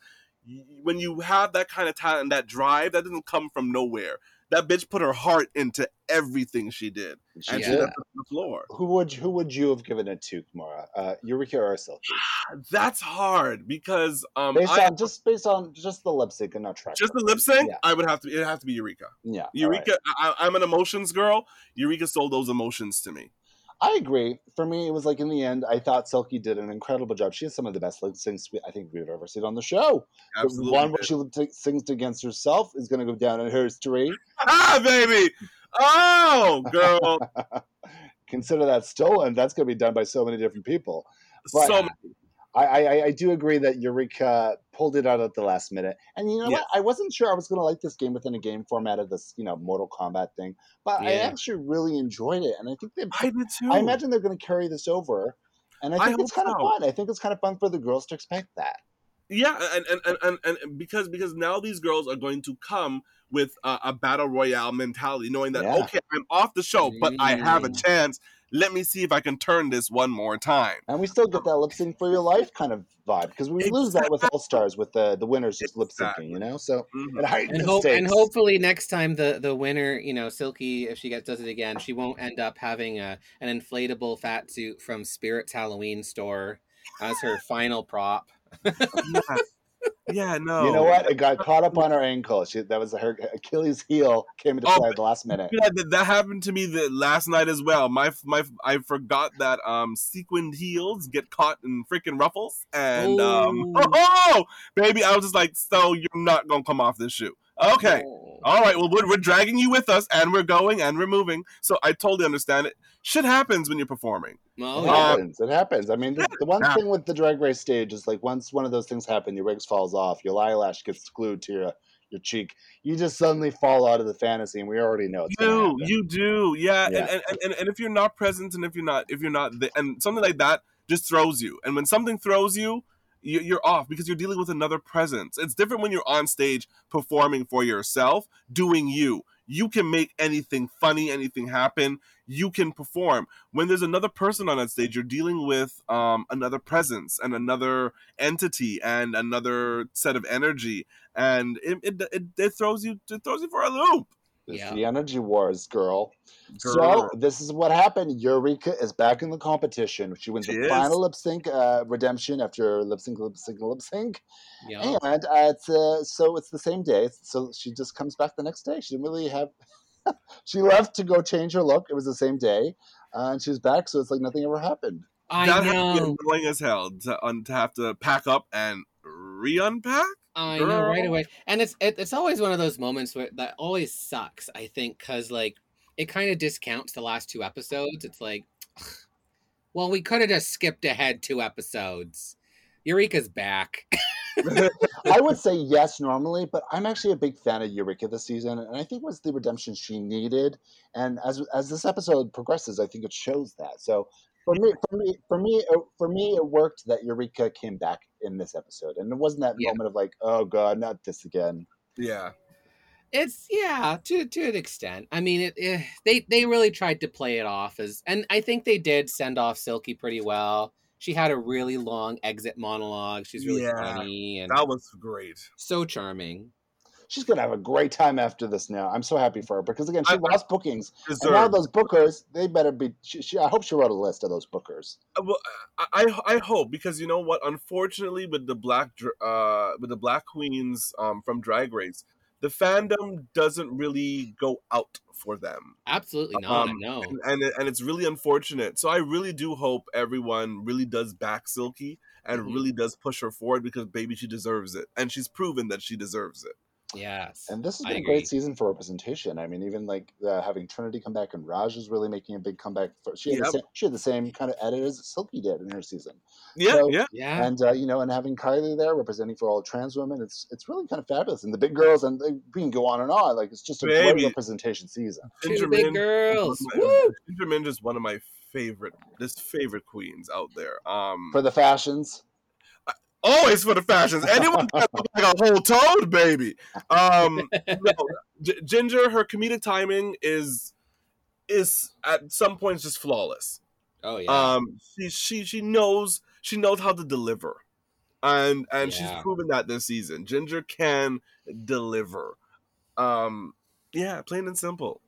when you have that kind of talent and that drive that doesn't come from nowhere that bitch put her heart into everything she did She and Yeah. she did. left it on the floor Who would who would you have given it to, Kimora? Uh, Eureka or Silky? that's hard because um Based I, on just based on just the lip sync and not track. just the lip sync Yeah. i would have to it have to be eureka Yeah, all right. eureka I, I'm an emotions girl eureka sold those emotions to me I agree. For me, it was like in the end, I thought Silky did an incredible job. She has some of the best lip syncs we, I think we've ever seen on the show. The one where she sings against herself is going to go down in history. ah baby oh girl Consider that stolen. That's going to be done by so many different people. But- so I, I, I do agree that Eureka pulled it out at the last minute. And you know Yes. what? I wasn't sure I was going to like this game within a game format of this, you know, Mortal Kombat thing. But I actually really enjoyed it. And I think they i did too I imagine they're going to carry this over. And I I think it's hope kind of so. fun. I think it's kind of fun for the girls to expect that. yeah and and, and, and and because because now these girls are going to come with a, a battle royale mentality knowing that Yeah. okay i'm off the show but i have a Mm. chance let me see if i can turn this one more time And we still get that lip sync for your life kind of vibe because we lose that with All Stars with the the winners just lip syncing, you know. So Mhm. it and the hope and hopefully next time the the winner you know silky if she gets does it again she won't end up having a an inflatable fat suit from spirit's halloween store as her final prop yeah. Yeah no You know what? It got caught up on her ankle. She, that was her Achilles heel came into Oh, play at the last minute. Yeah, that, that happened to me the last night as well. My my I forgot that um sequined heels get caught in freaking ruffles, and um Ooh. oh, baby, I was just like, so you're not gonna come off this shoe, okay? Oh. All right, well we're, we're dragging you with us, and we're going and we're moving. So I totally understand it. Shit happens when you're performing. Oh, It yeah. Um, happens. It happens. I mean, the, the one Yeah. thing with the drag race stage is like once one of those things happen, your wigs falls off, your eyelash gets glued to your your cheek. You just suddenly fall out of the fantasy, and we already know it's You do, you do, yeah. Yeah. And, and, and and if you're not present, and if you're not, if you're not, the, and something like that just throws you. And when something throws you, you, you're off because you're dealing with another presence. It's different when you're on stage performing for yourself, doing you. You can make anything funny, anything happen. You can perform. When there's another person on that stage, you're dealing with um, another presence and another entity and another set of energy, and it it, it, it throws you it throws you for a loop. It's Yeah. the energy wars, girl. So this is what happened. Eureka is back in the competition. She wins She the is. final lip sync uh, redemption after lip sync, lip sync, lip sync, Yeah. and uh, it's uh, so it's the same day. So she just comes back the next day. She didn't really have. she left to go change her look. It was the same day, uh, and she was back. So it's like nothing ever happened. I that had to be know. annoying as hell to, un- to have to pack up and re-unpack. I know right away, and it's it, it's always one of those moments where that always sucks. I think because like it kind of discounts the last two episodes. It's like, well, we could have just skipped ahead two episodes. Eureka's back. I would say yes normally, but I'm actually a big fan of Eureka this season, and I think it was the redemption she needed. And as as this episode progresses, I think it shows that. So for me, for me, for me, it, for me, it worked that Eureka came back in this episode, and it wasn't that Yeah. moment of like, oh god, not this again. Yeah, It's yeah, to to an extent. I mean, it, eh, they they really tried to play it off as, and I think they did send off Silky pretty well. She had a really long exit monologue. She's really Yeah, funny and that was great. so charming. She's gonna have a great time after this. Now, I'm so happy for her because again, she I- lost bookings, and now Deserved. those bookers, they better be. She, she, I hope she wrote a list of those bookers. Uh, well, I, I I hope because you know what? Unfortunately, with the black uh with the black queens um from Drag Race, the fandom doesn't really go out for them, Absolutely not. Um, no. and and, and it's really unfortunate. So I really do hope everyone really does back Silky and Mhm. really does push her forward because baby, she deserves it, and she's proven that she deserves it. Yes. And this has been a agree. great season for representation. I mean, even like uh, having Trinity come back and Raj is really making a big comeback. For, she, had the Yep. same, she had the same kind of edit as Silky did in her season. Yeah, So- yeah. Yeah. And uh, you know, and having Kylie there representing for all trans women, it's it's really kind of fabulous. And the big girls, and they, we can go on and on. Like it's just a Baby. great representation season. Two big girls. one of Woo! Ginger Minj is one of my favorite, this favorite queens out there. Um, For the fashions, always for the fashions. Anyone can look like a whole toad, baby. Um, no, G- Ginger, her comedic timing is is at some points just flawless. Oh yeah. Um, she she she knows she knows how to deliver, and and Yeah. she's proven that this season. Ginger can deliver. Um, yeah, plain and simple.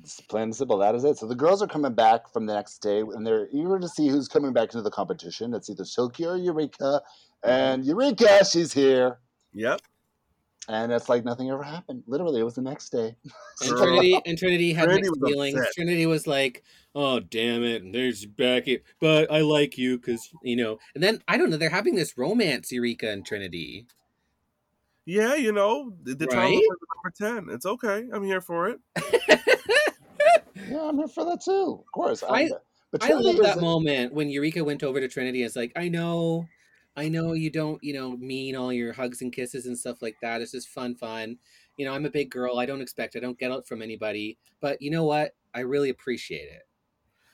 It's plain and simple. That is it. So the girls are coming back from the next day, and they're eager to see who's coming back into the competition. It's either Silky or Eureka, mm-hmm. and Eureka, she's here. Yep. And it's like nothing ever happened. Literally, it was the next day. and Trinity and Trinity had Trinity mixed was feelings. upset. Trinity was like, "Oh damn it, and there's Becky, but I like you because you know." And then I don't know, they're having this romance, Eureka and Trinity. Yeah, you know, the, the Right? number ten. It's okay. I'm here for it. Yeah, I'm here for that too. Of course. I- but I love that moment when Eureka went over to Trinity. It's like, I know, I know you don't, you know, mean all your hugs and kisses and stuff like that. It's just fun, fun. You know, I'm a big girl. I don't expect, I don't get it from anybody. But you know what? I really appreciate it.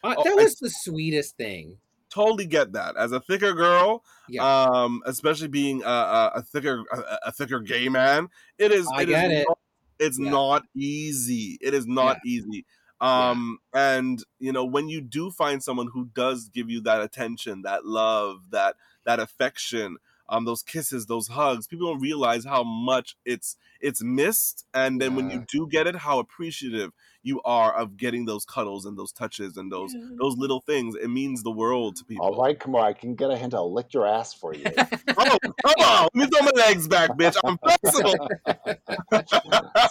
Uh, Oh, that I- was the sweetest thing. Totally get that. As a thicker girl, Yeah. um, especially being a, a, a thicker a, a thicker gay man, it is. I it is get it. Not, it's Yeah. not easy. It is not easy. Um, and you know when you do find someone who does give you that attention, that love, that that affection, um, those kisses, those hugs, people don't realize how much it's it's missed. And then when you do get it, how appreciative you are of getting those cuddles and those touches and those those little things. It means the world to people. All right, come on. I can get a hint. I'll lick your ass for you. Oh, come on. Let me throw my legs back, bitch. I'm flexible.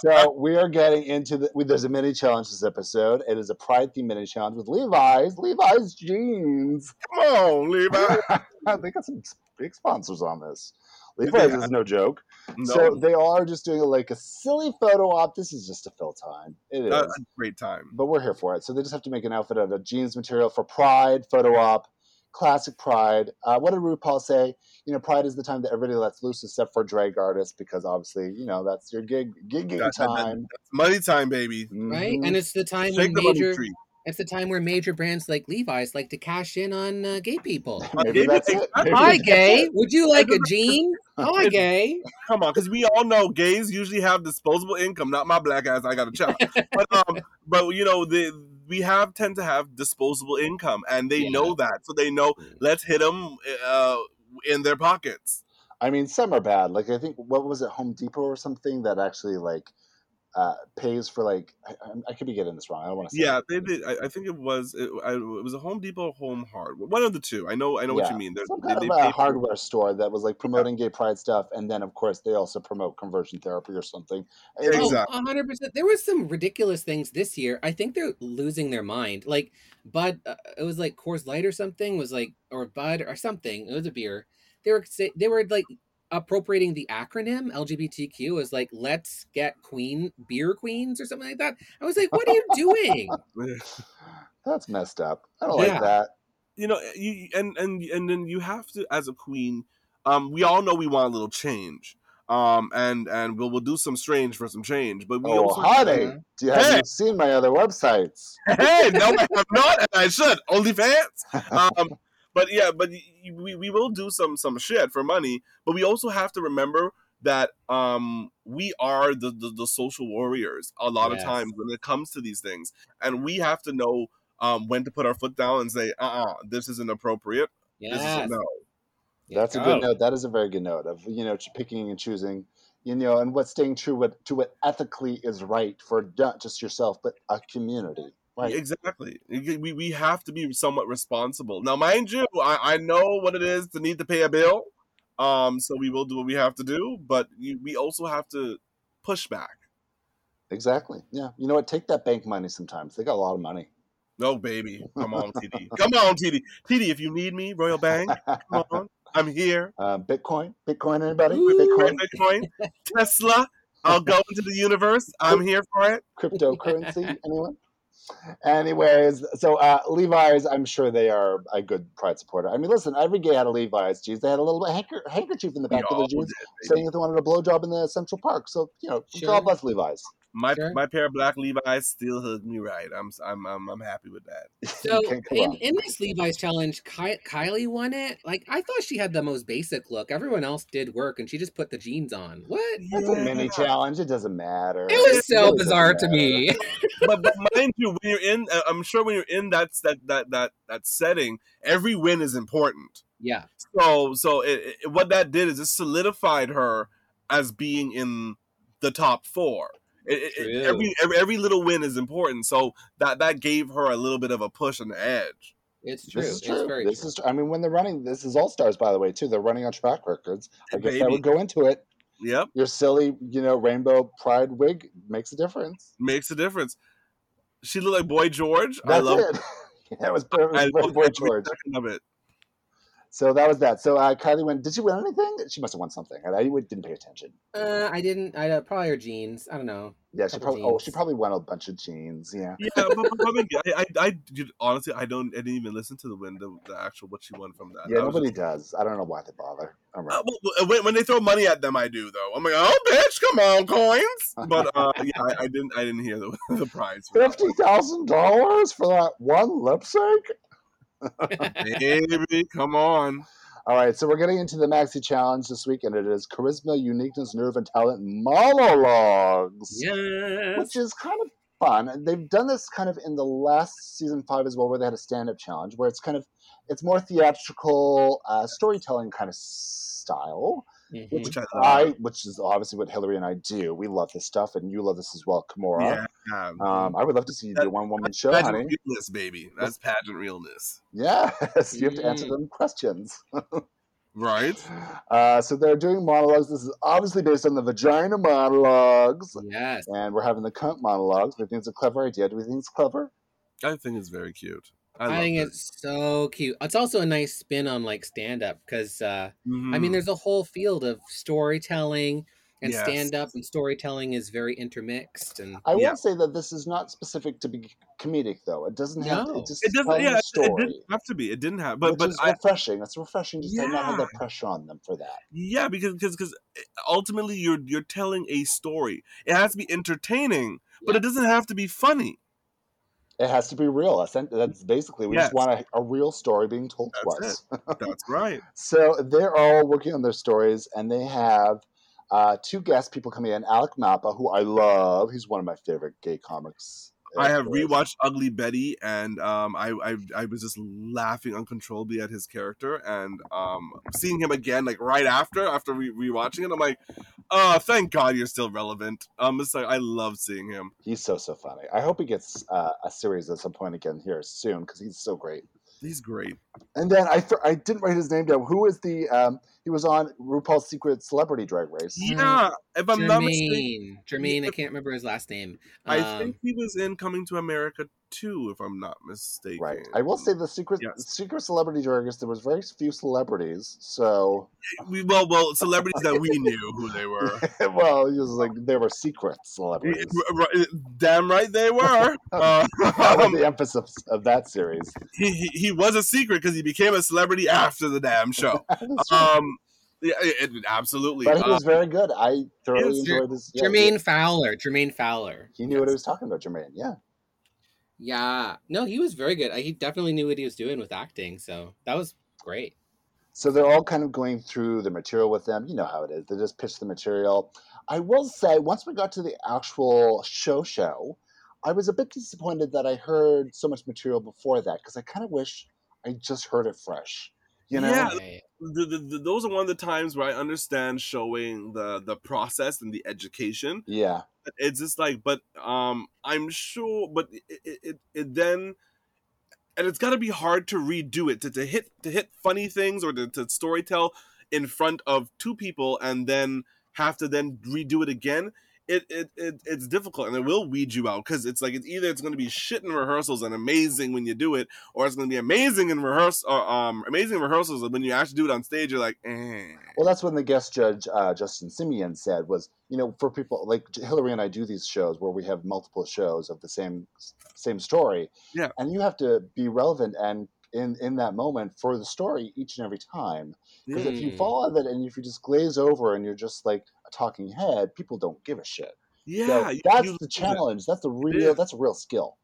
so we are getting into the. We, there's a mini challenge this episode. It is a Pride theme mini challenge with Levi's. Levi's jeans. Come on, Levi. they got some big sponsors on this. Levi's Yeah. is no joke. No, So they all are just doing like a silly photo op. This is just to fill time. It is. a, a great time. but we're here for it. So they just have to make an outfit out of jeans material for Pride photo op, classic Pride. Uh, what did RuPaul say? You know, Pride is the time that everybody lets loose, except for drag artists, because obviously, you know, that's your gig gigging That- that- that- time, It's money time, baby. right? Mhm. And it's the time when Shake the money major tree. It's the time where major brands like Levi's like to cash in on uh, gay people. maybe Maybe that's it. Hi, gay. Would you like a jean? Hi, gay. Come on, because we all know gays usually have disposable income. Not my black ass. I got a child. but um, but you know the we have tend to have disposable income, and they Yeah. know that, so they know let's hit them uh, in their pockets. I mean, some are bad. Like I think what was it, Home Depot or something that actually like uh, pays for like I, I- I could be getting this wrong. I don't want to. Yeah, they did. I, I think it was it, I, it was a Home Depot, Home Hardware, one of the two. I know, I know what you mean. They're- Some kind they of a paid for- hardware store that was like promoting gay pride stuff, and then of course they also promote conversion therapy or something. Exactly. Oh, hundred percent. There was some ridiculous things this year. I think they're losing their mind. Like Bud, uh, it was like Coors Light or something. Was like or Bud or something. It was a beer. They were they were like appropriating the acronym LGBTQ as like let's get queen beer queens or something like that. I was like, what are you doing? That's messed up. I don't Yeah. like that. you know, you and and and then you have to, as a queen, um, we all know we want a little change, um, and and we'll we'll do some strange for some change, but we Oh, also honey, do you have Hey! you seen my other websites? hey, no, I have not, and I should. OnlyFans. Um, but yeah, but y- y- we, we will do some some shit for money, but we also have to remember that um we are the, the the social warriors a lot of times when it comes to these things, and we have to know um when to put our foot down and say, uh, uh this isn't appropriate. This is Yes. a no. That's a good note. That is a very good note of you know picking and choosing, you know, and what's staying true what to what ethically is right for not just yourself but a community. Right. Exactly. We, we have to be somewhat responsible. Now, mind you, I, I know what it is to need to pay a bill. Um, so we will do what we have to do, but you, we also have to push back. Exactly. Yeah. You know what? Take that bank money sometimes. They got a lot of money. No, baby. Come on, TD. Come on, TD. TD, if you need me, Royal Bank, come on. I'm here. Uh, Bitcoin. Bitcoin. Anybody? Ooh. Bitcoin. Bitcoin, Tesla. I'll go into the universe. I'm here for it. Cryptocurrency. Anyone? Anyways, so uh, Levi's, I'm sure they are a good pride supporter. I mean, listen, every gay had a Levi's jeans. They had a little handker- handkerchief in the We back of all their jeans did, saying that they wanted a blowjob in the Central Park. So, you know, Sure. God bless Levi's. My Sure. my pair of black Levi's still hooked me right. I'm I'm I'm, I'm happy with that. So You can't come in, in this Levi's challenge, Ky- Kylie won it. Like I thought she had the most basic look. Everyone else did work, and she just put the jeans on. What? It's a mini challenge. It doesn't matter. It was It so really bizarre doesn't to me. but, but mind you, when you're in, uh, I'm sure when you're in that that that that that setting, every win is important. yeah, So so it, it- what that did is it solidified her as being in the top four. It, it- it- every, every every little win is important. So that that gave her a little bit of a push on the edge. it's true. This is It's true. very This true. is. I mean, when they're running, this is All Stars, by the way, too. They're running on track records. I guess that Baby. would go into it. Yep, Your silly, you know, rainbow pride wig makes a difference. makes a difference. She looked like Boy George. I love. it. that was perfect. I Boy, love Boy George. second of it. So that was that. So uh, Kylie went. Did she win anything? She must have won something. I, I didn't pay attention. Uh, I didn't. I uh, probably her jeans. I don't know. Yeah, she Couple probably. Oh, she probably won a bunch of jeans. Yeah. Yeah, but, but, but again, I, I, I dude, honestly, I don't, I didn't even listen to the win, the, the actual what she won from that. Yeah, I was nobody just- does. I don't know why they bother. All right. Uh, well, well, when, when they throw money at them, I do though. I'm like, oh, bitch, come on, coins. But uh, yeah, I, I didn't, I didn't hear the, the prize. Fifty thousand dollars for that one lip sync. Baby, come on. All right, so we're getting into the maxi challenge this week, and it is charisma, uniqueness, nerve, and talent monologues. Yes. which is kind of fun. They've done this kind of in the last season five as well, where they had a stand-up challenge, where it's kind of it's more theatrical uh, storytelling kind of style, Mhm. which Which I I, which is obviously what Hillary and I do. We love this stuff, and you love this as well, Kimora. Yeah, Um, I would love to see you do That- a one-woman show, pageant honey. realness, baby. That's pageant realness, Yes, you have to answer Mm. them questions. right? Uh, so they're doing monologues. This is obviously based on the vagina monologues, Yes. and we're having the cunt monologues. We think it's a clever idea. Do we think it's clever? I think it's very cute. I, I, love think it. it's so cute. It's also a nice spin on like stand up because uh, I Mhm. mean, there's a whole field of storytelling and Yes. stand up, and storytelling is very intermixed. And I Yeah. will say that this is not specific to be comedic, though. It doesn't have. No. it just it doesn't. Yeah, a it, it didn't have to be. It didn't have. But which but is I, refreshing. It's refreshing just to not have Yeah. that pressure on them for that. Yeah, because because because ultimately you're you're telling a story. It has to be entertaining, but it doesn't have to be funny. It has to be real. That's that's basically we Yes. just want a, a real story being told to That's us. That's right. So they're all working on their stories, and they have uh, two guest people coming in. Alec Mapa, who I love. He's one of my favorite gay comics I have rewatched Ugly Betty, and um, I, I I was just laughing uncontrollably at his character, and um, seeing him again like right after after re- rewatching it, I'm like, oh, thank God you're still relevant. Um, it's like I love seeing him. He's so so funny. I hope he gets uh, a series at some point again here soon because he's so great. He's great. And then I th- I didn't write his name down. Who is the um? He was on RuPaul's Secret Celebrity Drag Race. Yeah, if I'm not mistaken, Jermaine. Jermaine, I can't remember his last name. I Um, think he was in Coming to America too, if I'm not mistaken. Right. I will say the secret Yes. secret celebrity drag race. There was very few celebrities, so we well, well, celebrities that we knew who they were. well, it was like they were secret celebrities. Damn right they were. Uh, that was the emphasis of that series. he, he he was a secret because he became a celebrity after the damn show. Um, yeah, it, it- absolutely. but he Uh, was very good. I thoroughly Yes, enjoyed this. yeah, Jermaine Fowler. Jermaine Fowler. He, he knew what he was talking about, Jermaine. Yeah. Yeah. No, he was very good. Uh, He definitely knew what he was doing with acting. So that was great. So they're all kind of going through the material with them. You know how it is. They just pitch the material. I will say, once we got to the actual show show, I was a bit disappointed that I heard so much material before that because I kind of wish I just heard it fresh. You know? Yeah. The, the, the, those are one of the times where I understand showing the the process and the education. Yeah. It's just like, but um, I'm sure, but it, it, it then. And it's got to be hard to redo it to, to hit to hit funny things or to, to storytell in front of two people and then have to then redo it again. It, it, it it's difficult and it will weed you out because it's like it's either it's going to be shit in rehearsals and amazing when you do it or it's going to be amazing in rehearsal or um amazing rehearsals and when you actually do it on stage you're like eh. Well, that's when the guest judge, uh, Justin Simien, said was, you know, for people like Hillary and I do these shows where we have multiple shows of the same same story. Yeah. And you have to be relevant and in in that moment for the story each and every time. Because if you Mm. fall out of it and if you just glaze over and you're just like talking head, people don't give a shit. yeah So that's you the challenge. That's the real. That's a real skill.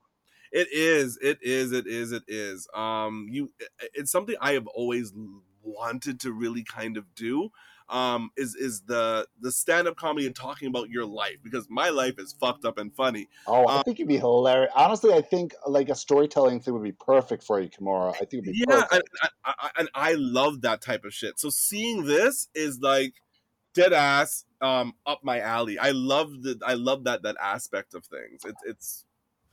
It is. It is. It is. It is. Um, you. It's something I have always wanted to really kind of do. Um, is is the the stand up comedy and talking about your life because my life is fucked up and funny. Oh, I Uh, think you'd be hilarious. Honestly, I think like a storytelling thing would be perfect for you, Kimora. I think it'd be Yeah, and perfect. I, I, and I love that type of shit. So seeing this is like dead ass um up my alley. I love the I love that that aspect of things. It's it's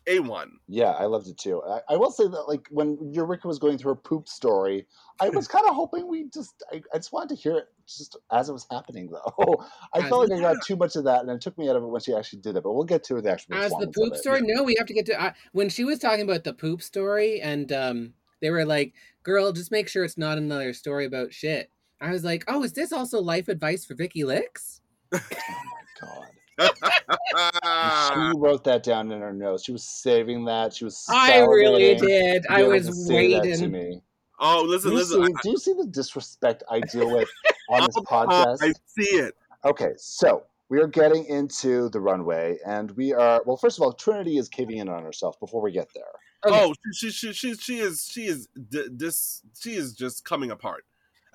a one. Yeah, I loved it too. I, I will say that, like, when Eureka was going through her poop story, I was kind of hoping we just, I, I just wanted to hear it just as it was happening, though. I As felt like I got too much of that, and it took me out of it when she actually did it. But we'll get to the actual As the poop of it. story, no, we have to get to uh, when she was talking about the poop story, and um, they were like, "Girl, just make sure it's not another story about shit." I was like, "Oh, is this also life advice for Vicky Licks?" Oh my god. She wrote that down in her notes. She was saving that. She was. I really did. I was to say to waiting. me. oh, listen, you, listen. see, do you see the disrespect I deal with on this oh, podcast? I see it. Okay, so we are getting into the runway, and we are well. First of all, Trinity is caving in on herself before we get there. Okay. Oh, she, she, she, she, she is, she is, d- this, she is just coming apart,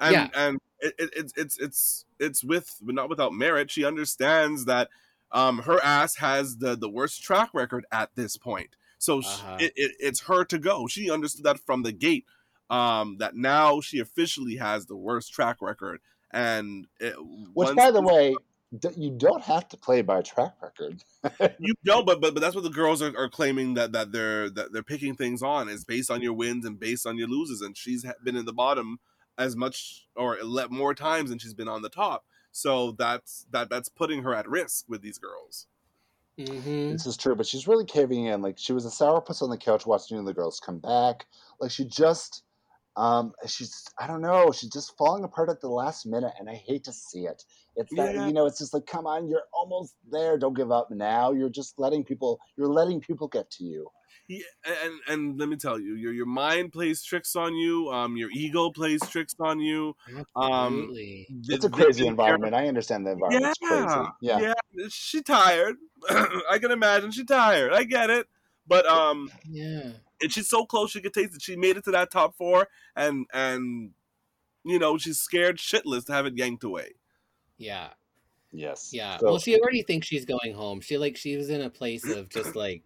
and Yeah. and it, it, it's, it's, it's, it's with, but not without merit. She understands that, um, her ass has the the worst track record at this point, so Uh-huh. it, it, it's her to go. She understood that from the gate, um, that now she officially has the worst track record, and it, Which, by the way, you don't have to play by track record. you don't but, but but that's what the girls are, are claiming that that they're that they're picking things on is based on your wins and based on your loses and she's been in the bottom as much or le- more times than she's been on the top so that's that that's putting her at risk with these girls hmm This is true, but she's really caving in. Like she was a sourpuss on the couch watching the girls come back. Like she just, um, she's I don't know, she's just falling apart at the last minute, and I hate to see it. It's that Yeah. you know, it's just like, come on, you're almost there. Don't give up now. You're just letting people. You're letting people get to you. Yeah, and and let me tell you your your mind plays tricks on you um your ego plays tricks on you um Absolutely. the- It's a crazy the- environment. I understand the environment. It's crazy. Yeah. yeah she tired i can imagine she tired i get it but um yeah. and she's so close she could taste it. She made it to that top four, and and you know she's scared shitless to have it yanked away. Yeah. Yes. Yeah. So- well, she already thinks she's going home. She like she was in a place of just like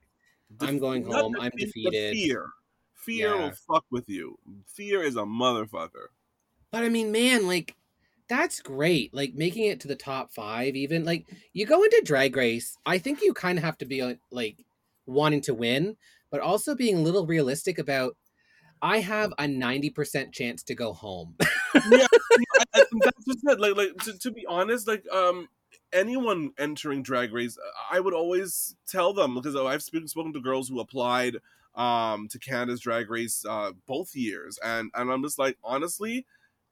I'm going home. I'm defeated. Fear, fear Yeah. will fuck with you. Fear is a motherfucker. But I mean, man, like that's great. Like making it to the top five, even like you go into Drag Race. I think you kind of have to be uh, like wanting to win, but also being a little realistic about. I have a ninety percent chance to go home. yeah, that's just it. Like, like to, to be honest, like um, anyone entering Drag Race, I would always tell them because I've spoken spoken to girls who applied um to Canada's Drag Race uh both years, and and I'm just like, honestly,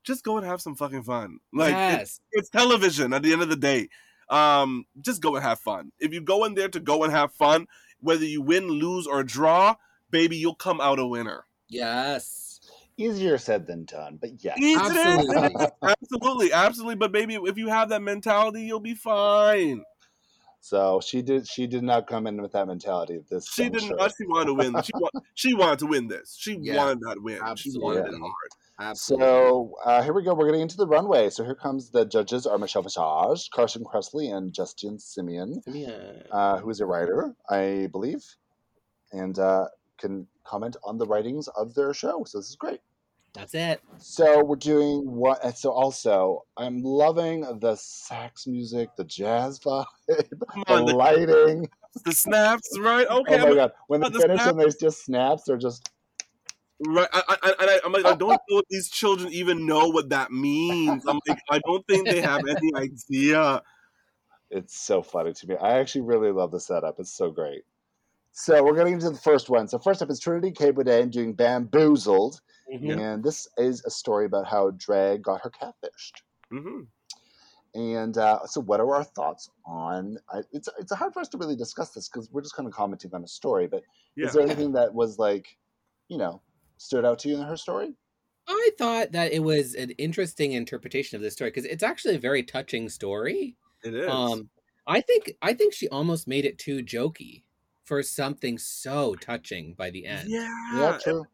just go and have some fucking fun. Like, yes, it's television at the end of the day. Um, just go and have fun. If you go in there to go and have fun, whether you win, lose, or draw, baby, you'll come out a winner. yes, Easier said than done, but yes. absolutely. absolutely, absolutely. But baby, if you have that mentality, you'll be fine. So she did. She did not come in with that mentality. This She did juncture. not. She wanted to win. She wa- she wanted to win this. She Yeah, wanted that win. She wanted it hard. absolutely. So uh, here we go. We're getting into the runway. So here comes the judges: are Michelle Visage, Carson Kressley, and Justin Simien, yeah. uh, who is a writer, I believe, and uh, can comment on the writings of their show. So this is great. That's it. So we're doing what? So also, I'm loving the sax music, the jazz vibe, Come the on, the, lighting. the snaps, right? Oh okay, Oh my I'm- god! When they the finish snap- and there's just snaps, they're just right. I, I, I, and I, I'm like, I don't know if these children even know what that means. I'm like, I don't think they have any idea. It's so funny to me. I actually really love the setup. It's so great. So we're getting into the first one. So first up is Trinity K. Bonet doing Bamboozled. Mhm. And this is a story about how drag got her catfished. hmm And uh, so what are our thoughts on I, it's it's hard for us to really discuss this because we're just kind of commenting on a story, but Yeah. is there anything that was like, you know, stood out to you in her story? I thought that it was an interesting interpretation of this story because it's actually a very touching story. It is. Um, I think I think she almost made it too jokey for something so touching by the end. yeah. Yeah, true.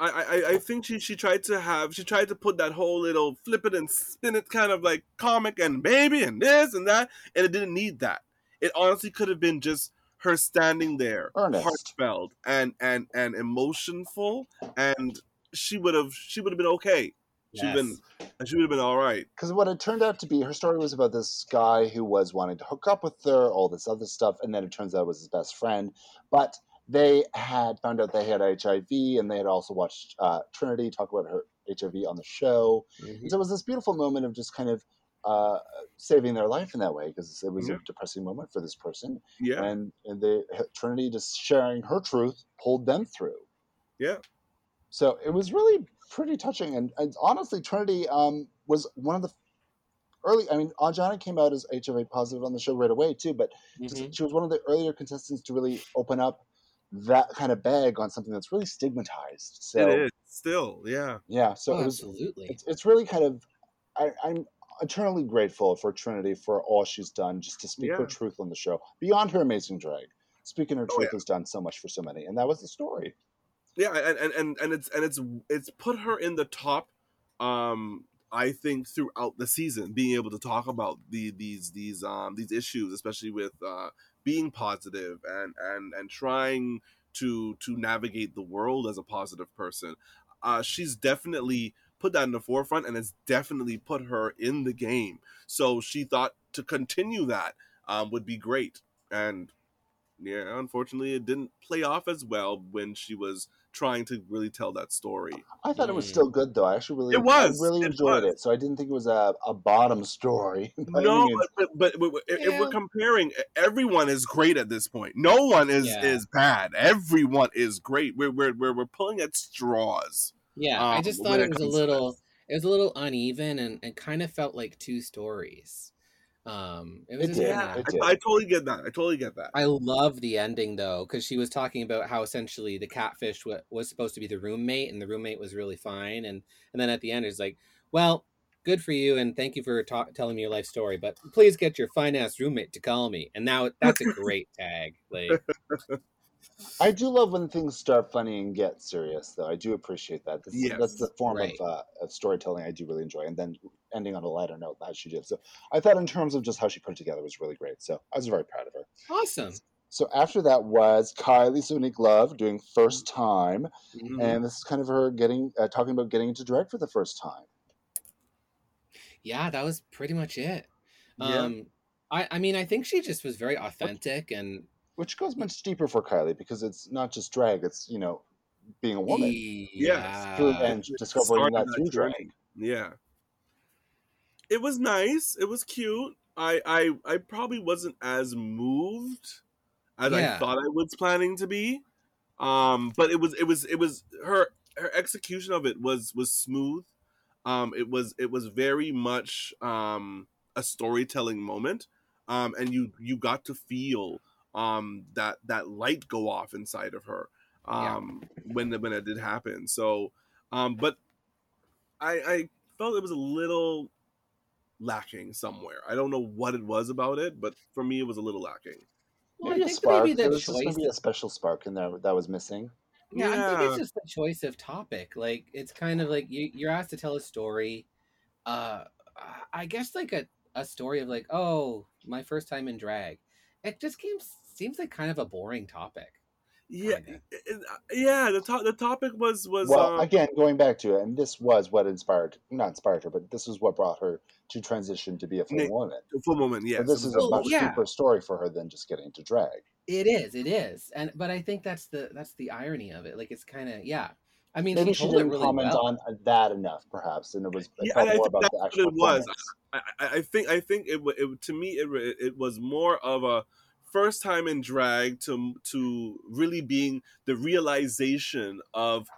I, I I think she she tried to have she tried to put that whole little flip it and spin it kind of like comic and baby and this and that and it didn't need that. It honestly could have been just her standing there, Earnest. heartfelt and and and emotionful, and she would have she would have been okay. She'd Yes. been she would have been all right. Because what it turned out to be, her story was about this guy who was wanting to hook up with her, all this other stuff, and then it turns out it was his best friend. But they had found out they had HIV, and they had also watched uh, Trinity talk about her HIV on the show. Mhm. And so it was this beautiful moment of just kind of uh, saving their life in that way, because it was Yeah. a depressing moment for this person. Yeah, And, and they, Trinity just sharing her truth pulled them through. yeah, So it was really pretty touching, and, and honestly, Trinity um, was one of the early. I mean, Ongina came out as HIV positive on the show right away too, but just- Mhm. she was one of the earlier contestants to really open up that kind of bag on something that's really stigmatized. So it is still. Yeah, yeah, so Oh, it was. absolutely. It's, it's really kind of. I, I'm eternally grateful for Trinity for all she's done just to speak her truth on the show beyond her amazing drag. Speaking her Oh, truth yeah. has done so much for so many, and that was the story. Yeah, and and and, it's and it's it's put her in the top. Um, I think throughout the season, being able to talk about the these these um these issues, especially with uh being positive and and and trying to to navigate the world as a positive person, uh, she's definitely put that in the forefront, and it's definitely put her in the game. So she thought to continue that um would be great, and yeah, unfortunately, it didn't play off as well when she was trying to really tell that story. I thought it was Mm. still good though. I actually really, It was. I really It enjoyed was. it. So I didn't think it was a, a bottom story. no, but, but, but, but if- if we're comparing, everyone is great at this point. No one is Yeah. is bad. Everyone is great. We're we're we're, we're pulling at straws. Yeah, I um, just thought it it was a little it was a little uneven and, and kind of felt like two stories. Um it was It just did. Yeah, it I, did. I totally get that. I totally get that. I love the ending though, because she was talking about how essentially the catfish wa- was supposed to be the roommate, and the roommate was really fine, and and then at the end it's like, well, good for you, and thank you for ta- telling me your life story, but please get your fine ass roommate to call me, and now that's a great tag. Like, I do love when things start funny and get serious, though. I do appreciate that. This, Yes, that's the form right. of, uh, of storytelling I do really enjoy, and then ending on a lighter note as she did. So I thought, in terms of just how she put it together, was really great. So I was very proud of her. awesome. So after that was Kylie Sonique Love doing First Time, Mhm. and this is kind of her getting uh, talking about getting into drag for the first time. Yeah, that was pretty much it. Yeah. Um, I, I mean, I think she just was very authentic and which goes much deeper for Kylie because it's not just drag; it's you know being a woman yeah, and discovering started that that through journey. drag. Yeah. It was nice. It was cute. I I I probably wasn't as moved as I thought I was planning to be. Um, but it was it was it was her her execution of it was was smooth. Um, it was it was very much um a storytelling moment. Um, and you you got to feel um that that light go off inside of her Yeah. um when when it did happen. So um, but I I felt it was a little lacking somewhere. I don't know what it was about it, but for me, it was a little lacking. Well, I Maybe a think spark. maybe the there was just choice. maybe a special spark in there that was missing. Yeah, I think it's just the choice of topic. Like it's kind of like you you're asked to tell a story. Uh I guess like a, a story of like, oh, my first time in drag. It just seems seems like kind of a boring topic. Yeah, kinda. it- it- yeah. The to- the topic was was well, um, again, going back to it, and this was what inspired, not inspired her, but this is what brought her to transition to be a full Nick, woman. a full woman, Yes, so this is a much yeah. deeper story for her than just getting into drag. It is, it is. And but I think that's the that's the irony of it. Like it's kind of yeah. I mean, Maybe she she didn't really comment well. on that enough, perhaps, and it was it Yeah, felt I more think about that's the what actual it was. I, I I think I think it, wa- it to me it, wa- it was more of a first time in drag to to really being the realization of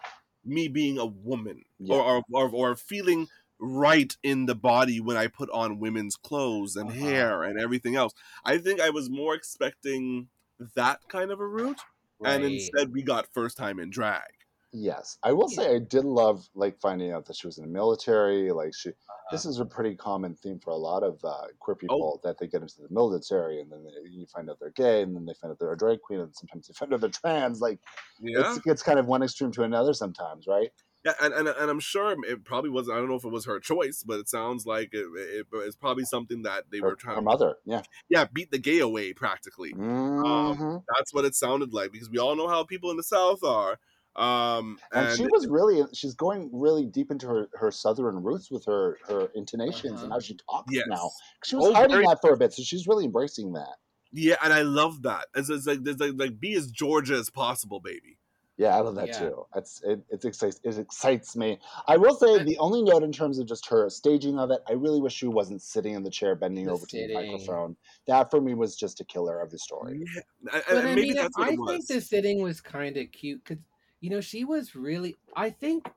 me being a woman Yeah. or, or or feeling right in the body when I put on women's clothes and Uh-huh. hair and everything else. I think I was more expecting that kind of a route, and instead we got first time in drag. Yes, I will say I did love like finding out that she was in the military. Like she, this is a pretty common theme for a lot of uh, queer people that they get into the military and then they, you find out they're gay and then they find out they're a drag queen and sometimes they find out they're trans. Like Yeah, it's, it's kind of one extreme to another sometimes, right? Yeah, and, and and I'm sure it probably wasn't. I don't know if it was her choice, but it sounds like it, it, it's probably something that they Her, were trying her to mother, yeah. yeah beat the gay away practically. Mhm. That's what it sounded like because we all know how people in the South are. Um, and, and, she was really she's going really deep into her, her southern roots with her her intonations Uh-huh. and how she talks yes, now she was Oh, hiding very- that for a bit so she's really embracing that yeah, and I love that. It's, it's like there's like like be as Georgia as possible, baby. yeah i love that Yeah. too it's it, it excites it excites me i will say the only note in terms of just her staging of it i really wish she wasn't sitting in the chair bending The over to the microphone that for me was just a killer of the story Yeah, and, But I maybe mean, that's what I it was. think the sitting was kind of cute because you know she was really. I think.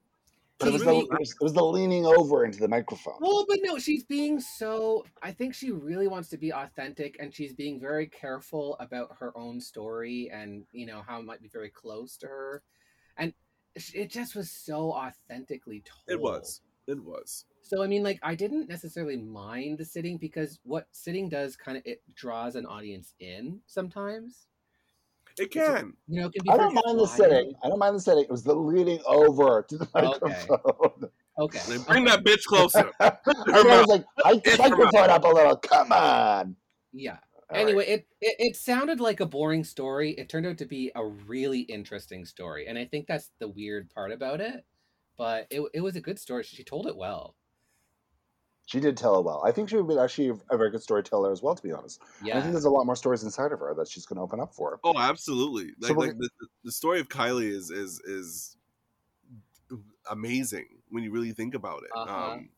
but it was, she's the, it, was, the leaning over into the microphone Well, but no, she's being so. I think she really wants to be authentic, and she's being very careful about her own story, and you know how it might be very close to her, and sh- it just was so authentically told. It was. It was. So I mean, like, I didn't necessarily mind the sitting because what sitting does kind of it draws an audience in sometimes. It can. You know, it can be. i don't very mind the setting. i don't mind the setting. it was the leaning over to the Okay. microphone Okay. Like, bring okay. that bitch closer. I was like, hike the It's her microphone up a little. Come on. Yeah. All anyway, right. it, it it sounded like a boring story. It turned out to be a really interesting story, and I think that's the weird part about it. But it it was a good story. She told it well. She did tell it well. I think she would be actually a very good storyteller as well, to be honest. And I think there's a lot more stories inside of her that she's going to open up for. Oh, absolutely. Like, we're like the, the story of Kylie is is is amazing when you really think about it. Uh-huh. Um,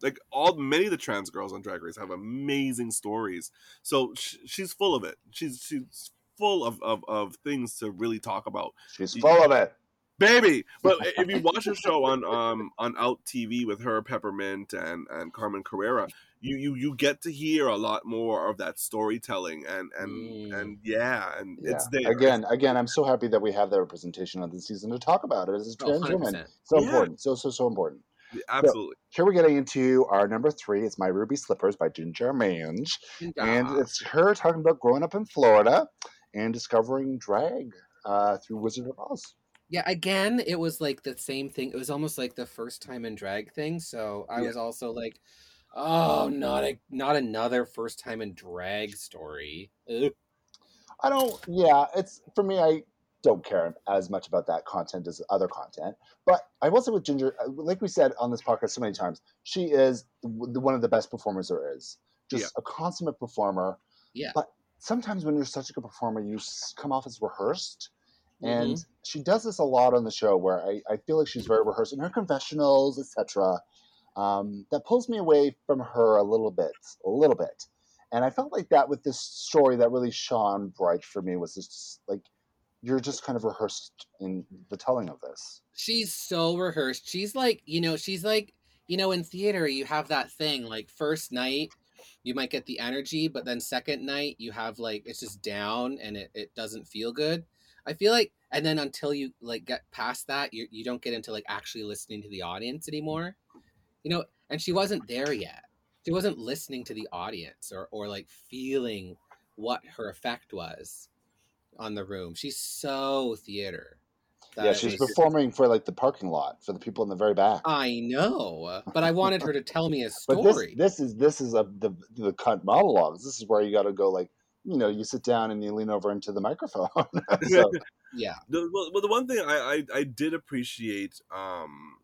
like all many of the trans girls on Drag Race have amazing stories. So sh- she's full of it. She's she's full of, of of things to really talk about, She's full of it. Baby. But if you watch a show on um on Out TV with her, Peppermint, and and Carmen Carrera, you you you get to hear a lot more of that storytelling and and Mm. and yeah, and Yeah. it's there Again, again, I'm so happy that we have that representation on the season to talk about it as a trans 100%. So Yeah. important. So, so, so important. absolutely. Here we're getting into our number three. It's My Ruby Slippers by Ginger Minge. And it's her talking about growing up in Florida and discovering drag uh, through Wizard of Oz. Yeah, again, it was like the same thing. It was almost like the first time in drag thing. So I Yeah. was also like, oh, not a not another first time in drag story. Ugh. I don't. Yeah, it's for me. I don't care as much about that content as other content. But I will say with Ginger, uh, like we said on this podcast so many times, she is one of the best performers there is. Just Yeah. a consummate performer. Yeah. But sometimes when you're such a good performer, you come off as rehearsed. And Mhm. she does this a lot on the show where I, I feel like she's very rehearsed in her confessionals, etc. Um, that pulls me away from her a little bit, a little bit. And I felt like that with this story that really shone bright for me was just like you're just kind of rehearsed in the telling of this. she's so rehearsed. She's like, you know, she's like, you know, in theater, you have that thing like first night, you might get the energy, but then second night, you have like, it's just down and it, it doesn't feel good. I feel like, and then until you like get past that, you, you don't get into like actually listening to the audience anymore, you know, and she wasn't there yet. She wasn't listening to the audience or, or like feeling what her effect was on the room. She's so theater. yeah, she's performing for like the parking lot for the people in the very back. I know, but I wanted her to tell me a but this story. this is this is a the the cut monologues. This is where you got to go like you know you sit down and you lean over into the microphone. so yeah, the, well, well, the one thing I, I I did appreciate um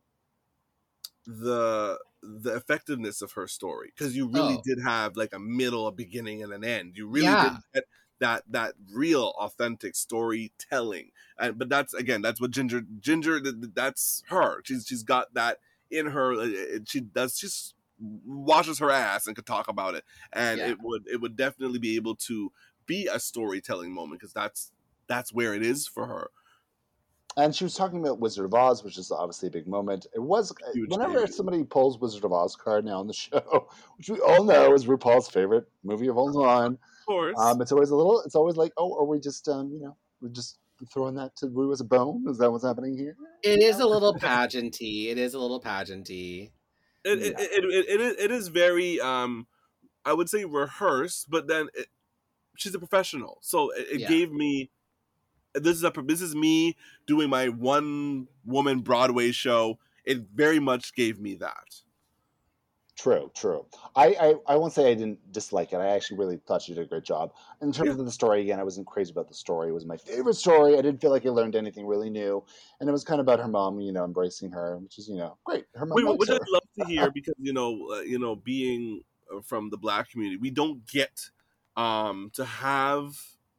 the the effectiveness of her story because you really Oh. did have like a middle, a beginning, and an end. You really Yeah. did get that that real authentic storytelling. And but that's again that's what Ginger Ginger th- th- that's her. She's she's got that in her. uh, She does just washes her ass and could talk about it, and Yeah. it would it would definitely be able to be a storytelling moment because that's that's where it is for her. and she was talking about Wizard of Oz, which is obviously a big moment. It was Huge whenever debut. somebody pulls Wizard of Oz card now on the show, which we all know is RuPaul's favorite movie of all time. Of course. Um, it's always a little. It's always like, oh, are we just, um, you know, we're just throwing that to Rue as a bone? Is that what's happening here? it is a little pageanty. It is a little pageanty. It, it, it, it, it, is, it is very um i would say rehearsed but then it, she's a professional so it, it Yeah. gave me this is a this is me doing my one woman broadway show it very much gave me that True, true. I, I, I won't say I didn't dislike it. I actually really thought she did a great job. In terms of the story, again, I wasn't crazy about the story. It was my favorite story. I didn't feel like I learned anything really new. And it was kind of about her mom, you know, embracing her, which is, you know, great. Her mom Wait, which her. love to hear because you know uh, you know being uh, from the black community we don't get um to have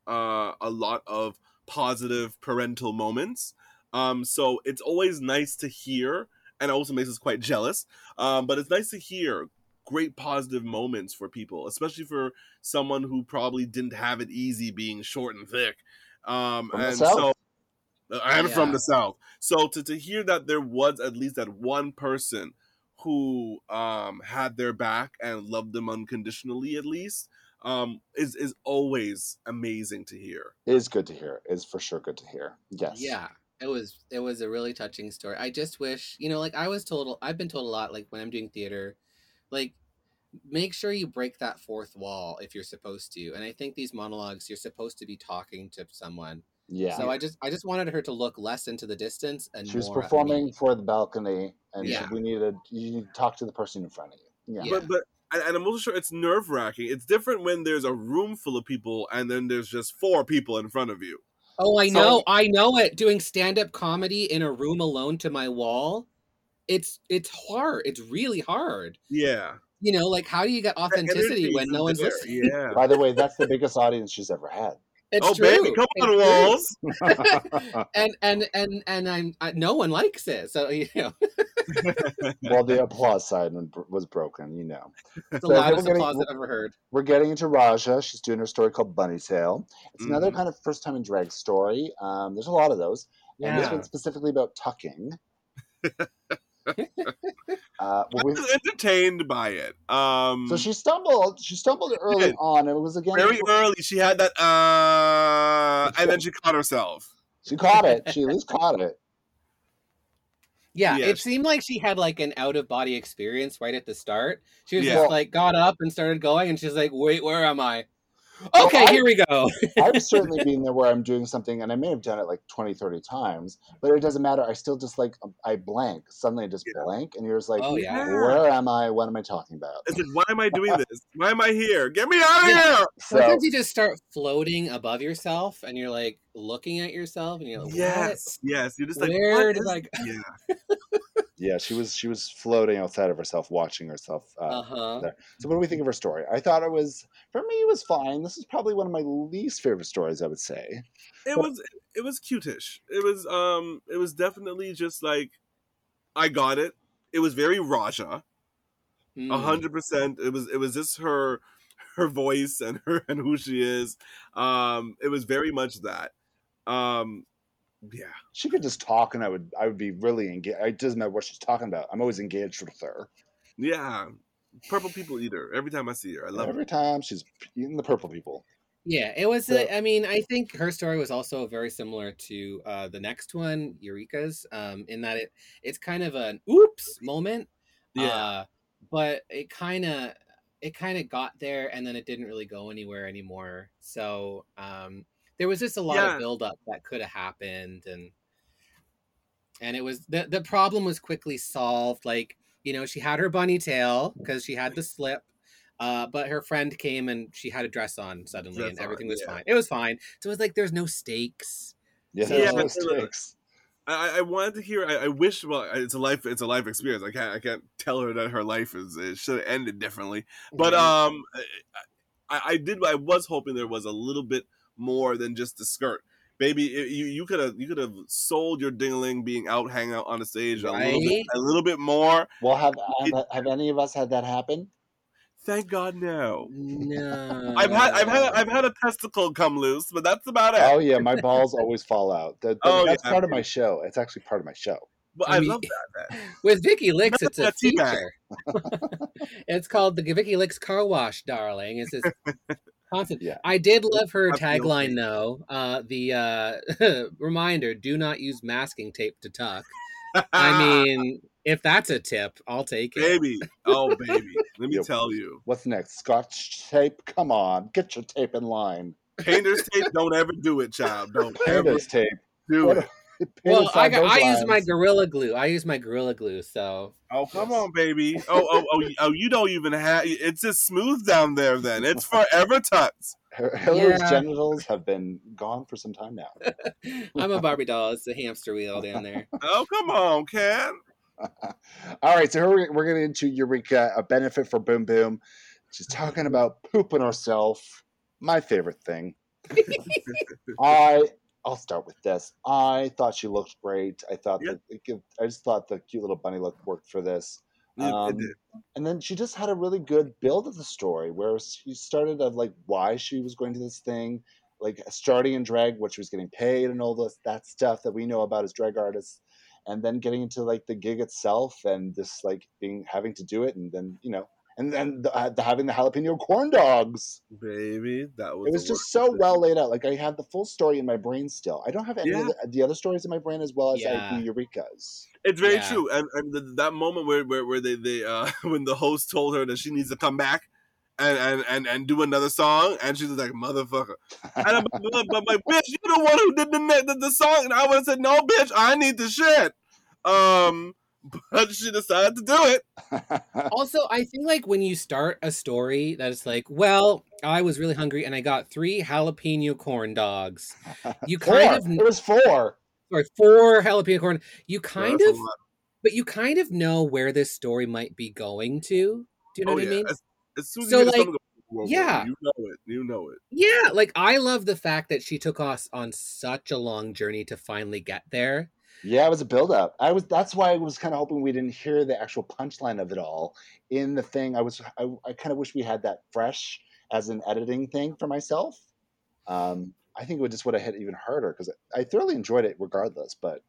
uh a lot of positive parental moments. Um so it's always nice to hear and it also makes us quite jealous um but it's nice to hear great positive moments for people especially for someone who probably didn't have it easy being short and thick. Um From and so I'm from the South. So to, to hear that there was at least that one person who um, had their back and loved them unconditionally, at least, um, is is always amazing to hear. It is good to hear. It is for sure good to hear. Yes. Yeah, it was it was a really touching story. I just wish, you know, like I was told, I've been told a lot, like when I'm doing theater, like make sure you break that fourth wall if you're supposed to. And I think these monologues, you're supposed to be talking to someone. Yeah. So I just I just wanted her to look less into the distance and she was more at performing me. for the balcony, and Yeah. we needed you need to talk to the person in front of you. Yeah. Yeah. But but and, and I'm also sure it's nerve wracking. It's different when there's a room full of people and then there's just four people in front of you. Oh, I So- know, I know it. Doing stand-up comedy in a room alone to my wall, it's it's hard. It's really hard. Yeah, You know, like how do you get authenticity when no one's there. listening? Yeah. By the way, that's the biggest audience she's ever had. It's oh true. baby, come It's on, true. walls. and and and and I'm I, no one likes it. So you know, well, the applause side was broken, you know. it's the So, loudest we're getting- applause I've ever heard. We're getting into Ra'Jah. She's doing her story called Bunny Tail. It's another Mhm. kind of first time in drag story. Um, there's a lot of those. And this Yeah. one's specifically about tucking. Uh, I well, we- entertained by it. Um, so she stumbled. She stumbled early did. on. It was again. very early. She had that, uh, and then she caught herself. She caught it. She at least caught it. Yeah, it seemed like she had like an out of body experience right at the start. She was Yeah. just like got up and started going, and she's like, "Wait, where am I?" Okay, I- here we go. I've certainly been there where I'm doing something and I may have done it like 20, 30 times, but it doesn't matter. I still just like, um, I blank. Suddenly I just Yeah. blank and you're just like, Oh, yeah. where am I? What am I talking about? I said, why am I doing this? Why am I here? Get me out of Yeah. here! So, Sometimes you just start floating above yourself, and you're like looking at yourself, and you're like, Yes, yes. You're just like, Where what did is- I go? Yeah, yeah, she was, she was floating outside of herself, watching herself. Uh, Uh huh. there. So what do we think of her story? I thought it was, for me, it was fine. This is probably one of my least favorite stories, I would say. it was it was cutish. It was um it was definitely just like I got it. It was very Ra'Jah. Hmm. A hundred percent. It was it was just her her voice and her and who she is. Um it was very much that. Um yeah. She could just talk and I would, I would be really engaged. It doesn't matter what she's talking about. I'm always engaged with her. Yeah. Purple people eater. Every time I see her. I love Every it. time she's eating the purple people. Yeah, it was. So- a- I mean, I think her story was also very similar to uh, the next one, Eureka's, um, in that it it's kind of an oops moment. Yeah. Uh, but it kind of it kind of got there, and then it didn't really go anywhere anymore. So um, there was just a lot Yeah. of buildup that could have happened, and and it was the the problem was quickly solved. Like you know, she had her bunny tail because she had the slip. Uh, but her friend came and she had a dress on suddenly, Dress and on, everything was yeah. fine. It was fine. So it was like there's no stakes. Yeah, So- Yeah, no stakes. I, I wanted to hear. I, I wish. Well, it's a life. It's a life experience. I can't. I can't tell her that her life is. It should have ended differently. But Right. um, I, I did. I was hoping there was a little bit more than just the skirt. Baby, it- you you could have you could have sold your dingling being out hanging out on the stage a little bit a little bit more. Well, have, have have any of us had that happen? Thank God, no. no, I've had I've had I've had a testicle come loose, but that's about it. Oh yeah, my balls always fall out. That, that- Oh, that's yeah. part of my show. It's actually part of my show. but I I, mean- love that. man. with Vicky Licks. It's a That's a tea bag. feature. it's called the Vicky Licks Car Wash, darling. It's this constant. Yeah. I did love her tagline though. Uh, the uh, reminder: do not use masking tape to tuck. I mean, if that's a tip, I'll take it. baby, oh baby, let me Yep. tell you, What's next? Scotch tape? Come on, get your tape in line. painter's tape. Don't ever do it, child. Don't ever Painter's tape. do What- it. Well, I got, I use my gorilla glue. I use my gorilla glue. So Oh come Yes. on, baby. Oh oh oh you- oh. You don't even have. It's just smooth down there. Then it's forever tuts. Her- Hillary's Yeah. genitals have been gone for some time now. I'm a Barbie doll. It's a hamster wheel down there. Oh come on, Ken. All right, so here we- we're getting into Eureka, a benefit for Boom Boom. She's talking about pooping herself. My favorite thing. I I'll start with this. I thought she looked great. I thought Yeah. that I just thought the cute little bunny look worked for this. Um, and then she just had a really good build of the story where she started of like why she was going to this thing, like starting in drag, what she was getting paid, and all this that stuff that we know about as drag artists, and then getting into like the gig itself and just like being having to do it, and then you know, and then the, uh, the, having the jalapeno corn dogs. baby. That was. It was just so decision. well laid out. Like I have the full story in my brain still. I don't have any Yeah. of the, the other stories in my brain as well as I do Eureka's. It's very Yeah. true, and, and the, that moment where where, where they they uh when the host told her that she needs to come back and and and, and do another song, and she's like motherfucker, and I'm, but, but my bitch, you're the one who did the, the the song, and I would have said no, bitch, I need the shit. Um, but she decided to do it. also, I think like when you start a story that's like, well, I was really hungry and I got three jalapeno corn dogs. You kind of It was four. sorry, four jalapeno corn. You kind That's of, but you kind of know where this story might be going to. Do you know Oh what yeah. I mean? As, as soon as So, you like, song go, whoa, whoa, yeah. you know it, you know it. Yeah, like I love the fact that she took us on such a long journey to finally get there. Yeah, it was a build up. I was that's why I was kind of hoping we didn't hear the actual punchline of it all in the thing. I was I, I kind of wish we had that fresh as an editing thing for myself. Um, I think it would just would have hit even harder because I thoroughly enjoyed it regardless. But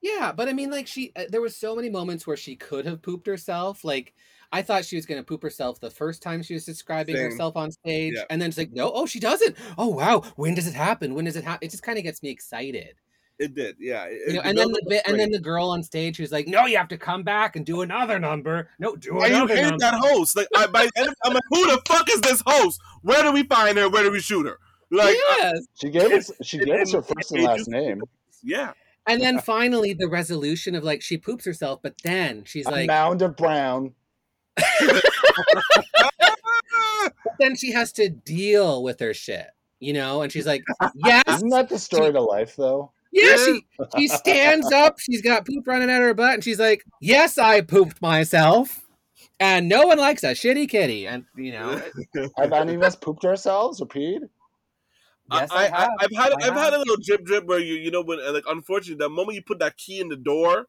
Yeah, but I mean, like she, uh, there was so many moments where she could have pooped herself. Like I thought she was going to poop herself the first time she was describing Same. herself on stage, Yeah. and then it's like, no, oh, she doesn't. Oh wow, when does it happen? When does it happen? It just kind of gets me excited. It did, yeah. It, You know, the and then the bit, and then the girl on stage who's like, "No, you have to come back and do another number. No, do and you another hate number." that host. Like I, by the end, of, I'm like, who the fuck is this host? Where do we find her? Where do we shoot her? Like, I- She gave us she gave us her first and last name. yeah. And then finally, the resolution of like she poops herself, but then she's a like, mound of brown. then she has to deal with her shit, you know. And she's like, "Yes, Isn't that the story to life, though? Yeah." She she stands up. She's got poop running out of her butt, and she's like, "Yes, I pooped myself." And no one likes a shitty kitty, and you know, Have any of us pooped ourselves or peed? Yes, I, I have. I, have had I I've had a little drip drip where you you know when like unfortunately the moment you put that key in the door,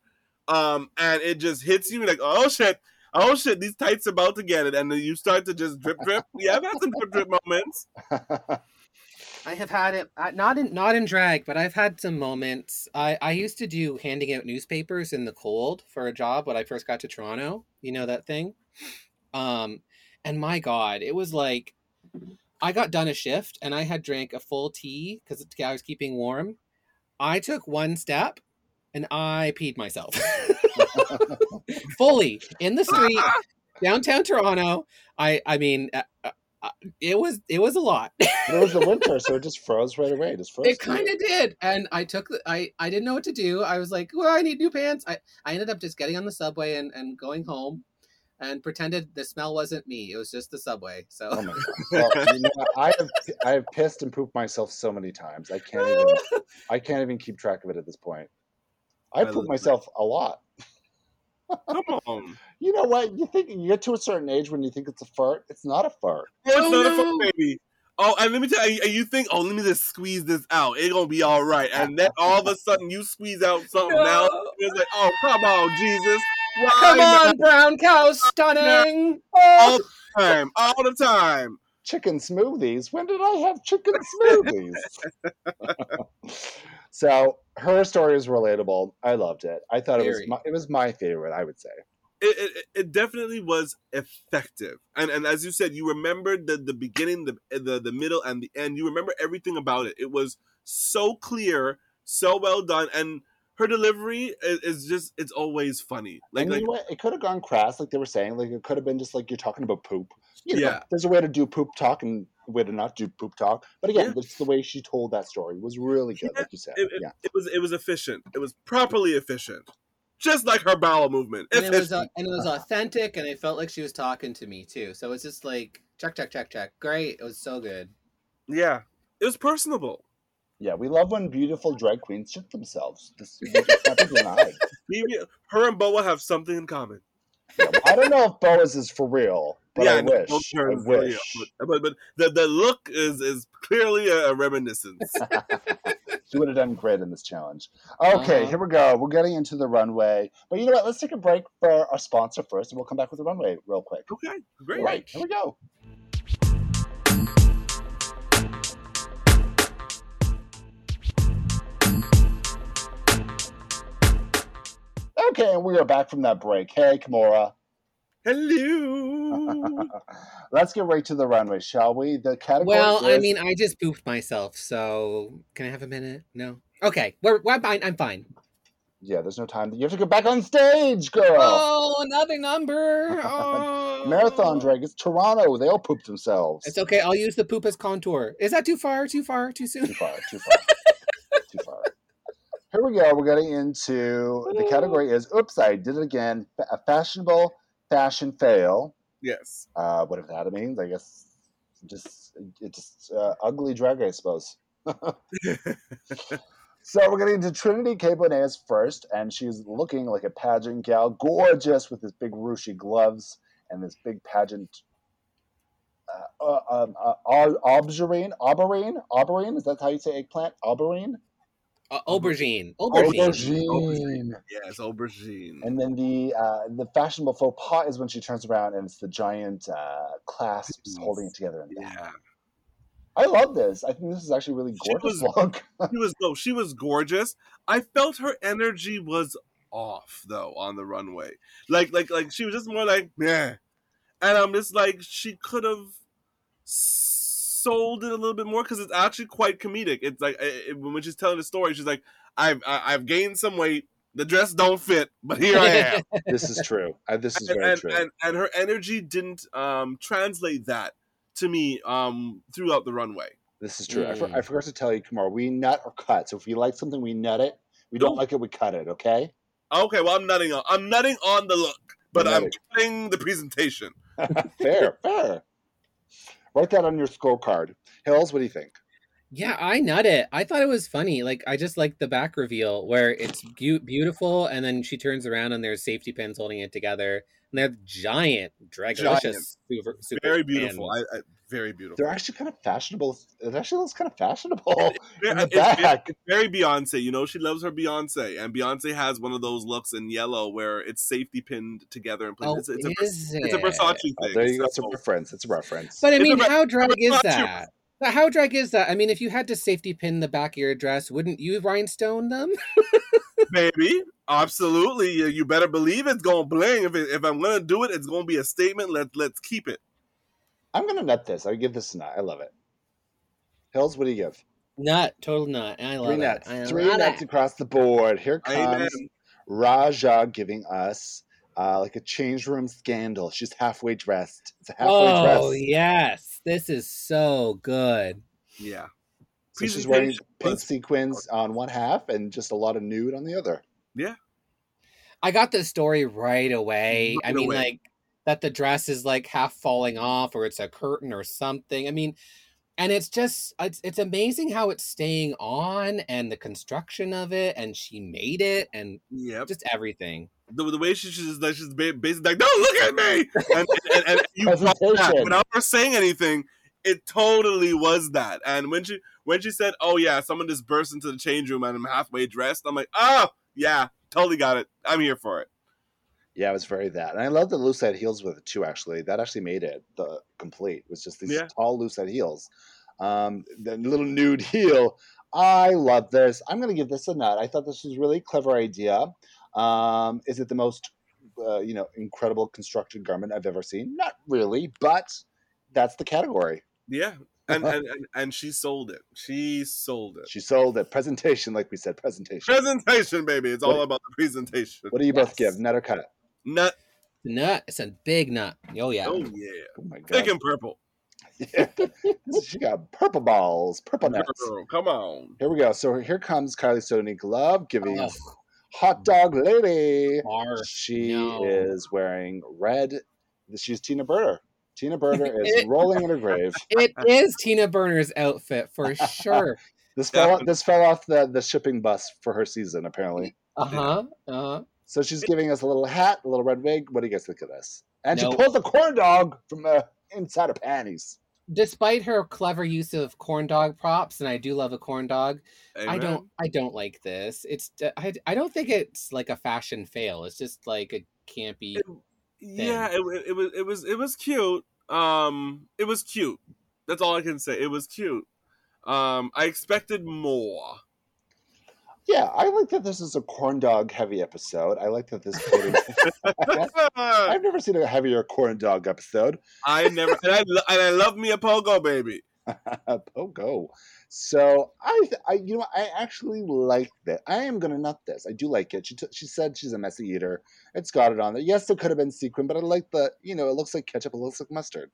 um, and it just hits you like oh shit. Oh shit! These tights about to get it, and then you start to just drip, drip. Yeah, I've had some drip, drip moments. I have had it uh, not in not in drag, but I've had some moments. I I used to do handing out newspapers in the cold for a job when I first got to Toronto. You know that thing, um, and my God, it was like I got done a shift and I had drank a full tea because I was keeping warm. I took one step and I peed myself fully in the street downtown Toronto. I I mean. It was it was a lot. It was the winter, so it just froze right away. It just froze. It kind of did, and I took the I I didn't know what to do. I was like, well, I need new pants. I I ended up just getting on the subway and and going home, and pretended the smell wasn't me. It was just the subway. So Oh my god! Well, you know, I have I have pissed and pooped myself so many times. I can't even I can't even keep track of it at this point. I I poop it. myself a lot. Come on, You know what? You think you get to a certain age when you think it's a fart. It's not a fart. oh, it's Oh, not a no. baby. Oh, and let me tell you, and you think, oh, let me just squeeze this out. It's gonna be all right. And then all of a sudden, you squeeze out something No. else. It's like, oh, come on, Jesus. Why come not? on, brown cow, stunning. all the time, all the time. Chicken smoothies. When did I have chicken smoothies? so her story is relatable. I loved it. I thought it was my, it was my favorite. I would say. It, it, it definitely was effective, and and as you said, you remembered the the beginning, the the the middle, and the end. You remember everything about it. It was so clear, so well done, and her delivery is, is just it's always funny. Like and like you know what? It could have gone crass, like they were saying. Like it could have been just like you're talking about poop. You know, Yeah. There's a way to do poop talk and a way to not do poop talk. But again, Yeah. it's the way she told that story was really good, Yeah, like you said. it, it, yeah. it was it was efficient. It was properly efficient, just like her bowel movement. And it was uh, and it was authentic, and it felt like she was talking to me too. So it's just like check, check, check, check. Great, it was so good. yeah, it was personable. Yeah, we love when beautiful drag queens shit themselves. This, we just can't be denied. Maybe her and Boa have something in common. Yeah, well, I don't know if Boas is for real, but I no, wish. both I wish. real, But, but but the the look is is clearly a, a reminiscence. She would have done great in this challenge. Okay, Uh-huh. here we go. We're getting into the runway. But you know what? Let's take a break for our sponsor first, and we'll come back with the runway real quick. okay, great. Right, here we go. Okay, and we are back from that break. Hey, Kimora. Hello. Let's get right to the runway, shall we? The category. Well, I mean, I just pooped myself, so can I have a minute? No. Okay, we're, we're fine. I'm fine. yeah, there's no time. You have to go back on stage, girl. Oh, another number. Oh. Marathon drag. It's Toronto. They all poop themselves. It's okay. I'll use the poop as contour. Is that too far? Too far? Too soon? Too far. Too far. Here we go. We're getting into the category is "Oops, I did it again." A fashionable fashion fail. yes. Uh, whatever that means. I guess just it's just uh, ugly drag, I suppose. so we're getting into Trinity K. Bonet first, and she's looking like a pageant gal, gorgeous with this big ruchy gloves and this big pageant. Uh, uh, um, uh, au- aubergine, aubergine, aubergine. Is that how you say eggplant? Aubergine. Uh, aubergine. Aubergine. Aubergine. Yes, aubergine. And then the uh, the fashionable faux pas is when she turns around and it's the giant uh, clasps holding it together. In the back. yeah. I love this. I think this is actually really She gorgeous was- look. She was no, she was gorgeous. I felt her energy was off though on the runway. Like like like she was just more like yeah. And I'm just like she could have sold it a little bit more because it's actually quite comedic. It's like it, when she's telling the story, she's like, "I've I, I've gained some weight. The dress don't fit, but here I am." This is true. Uh, this is and, very and, true. and and her energy didn't um, translate that to me um, throughout the runway. This is true. I, for, Mm. I forgot to tell you, Kimora, we nut or cut. So if we like something, we nut it. We don't Ooh. like it, we cut it. Okay. Okay, well I'm nutting on I'm nutting on the look, but I'm nutting. cutting the presentation. fair, fair. Write that on your scorecard. Hills, what do you think? Yeah, I nut it. I thought it was funny. Like I just like the back reveal where it's beau- beautiful, and then she turns around and there's safety pins holding it together, and they're giant, dragalicious, Giant. super, super Very beautiful. I, I, very beautiful. They're actually kind of fashionable. It actually looks kind of fashionable in the It's very- back. it's very Beyonce. You know, she loves her Beyonce, and Beyonce has one of those looks in yellow where it's safety pinned together and Oh, it's, it's, a, is it's a? Versace thing. Oh, there you go. It's a reference. It's a reference. But I It's mean, re- how drag is that? How drag is that? I mean, if you had to safety pin the back of your dress, wouldn't you rhinestone them? Maybe, Absolutely, you, you better believe it's gonna bling. If it, if I'm gonna do it, it's gonna be a statement. Let let's keep it. I'm gonna nut this. I would give this a nut. I love it. Hills, what do you give? Nut, total nut. I love Three it. nuts. I Three love nuts it. across the board. Here Amen. comes Ra'Jah giving us uh, like a change room scandal. She's halfway dressed. It's a halfway Oh dress. yes, this is so good. Yeah. So she's wearing pink sequins on one half and just a lot of nude on the other. Yeah. I got the story right away. I mean, away. like that the dress is like half falling off, or it's a curtain or something. I mean, and it's just it's it's amazing how it's staying on and the construction of it, and she made it, and Yep. just everything. the, the way she, she's like she's ba- basically like, "Don't look at me," and, and, and you brought that without her saying anything. It totally was that. And when she when she said, "Oh yeah, someone just burst into the change room and I'm halfway dressed," I'm like, "Oh yeah, totally got it. I'm here for it." Yeah, it was very that. And I love the loose head heels with it too, actually. That actually made it the complete. It was just these Yeah. tall loose head heels. Um, the little nude heel. I love this. I'm gonna give this a nut. I thought this was a really clever idea. Um, is it the most uh, you know, incredible constructed garment I've ever seen? Not really, but that's the category. Yeah, and and, and and she sold it. She sold it. She sold it. Presentation, like we said, presentation. Presentation, baby. It's all What- about the presentation. What do you both give? Nut or cut? Nut. Nut, it's a big nut. Oh yeah. Oh yeah. Oh my god. Thick and purple. Yeah. she got purple balls, purple nuts. Girl, come on. Here we go. So here comes Kylie Sonique Love giving Oh, hot dog lady. barf. She No. is wearing red. She's Tina Burner. Tina Burner is It- rolling in her grave. It is Tina Burner's outfit for sure. This fell this fell off the, the shipping bus for her season, apparently. Uh huh. Uh huh. So she's giving us a little hat, a little red wig. What do you guys think of this? And No. she pulls a corn dog from the inside her panties. Despite her clever use of corn dog props, and I do love a corn dog, I don't. I don't like this. It's. I. I don't think it's like a fashion fail. It's just like a campy. Yeah, it, wa- it was it was it was cute. Um, it was cute. That's all I can say. It was cute. Um, I expected more. Yeah, I like that this is a corn dog heavy episode. I like that this I've never seen a heavier corn dog episode. I never and I, and I love me a pogo baby. Pogo. So I, I, you know, I actually like that. I am gonna nut this. I do like it. She, t- she said she's a messy eater. It's got it on there. Yes, it could have been sequin, but I like the, you know, it looks like ketchup. It looks like mustard.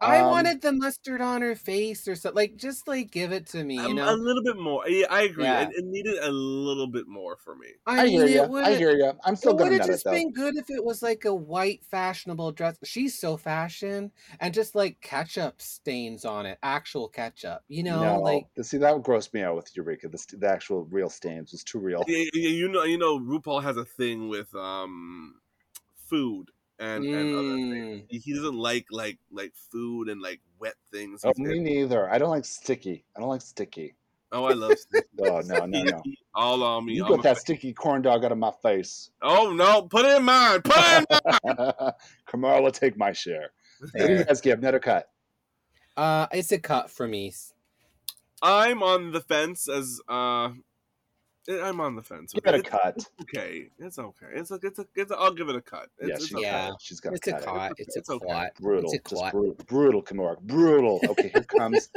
I Um, wanted the mustard on her face or something. Like, just like give it to me. You Um, know. a little bit more. Yeah, I agree. Yeah. It, it needed a little bit more for me. I, I, mean, hear it you. would. I hear you. I'm still It gonna would nut have it just though. been good if it was like a white fashionable dress. She's so fashion, and just like ketchup stains on it, actual ketchup. You know, no, like see that grossed me out with Eureka. The, the actual real stains was too real. Yeah, yeah, you know, you know, RuPaul has a thing with um, food and, and other Mm. things. He he doesn't like like like food and like wet things. Oh, me neither. I don't like sticky. I don't like sticky. oh, I love. sticky. Oh no, no, no. All on me. You I'm got that fa- sticky corn dog out of my face. Oh no! Put it in mine. Put it in mine. Kimora will take my share. What do you guys give? Net or cut? uh, it's a cut for me. I'm on the fence as uh, Eh, I'm on the fence. Give it a It's cut. Okay, it's okay. It's a, it's a, it's a, I'll give it a cut. It's, Yeah, it's she's okay. Yeah. she's got It's a cut. clot. It's a cut. It's okay. clot. Brutal, It's a just clot. brutal, brutal, Kimora, brutal. Okay, here comes,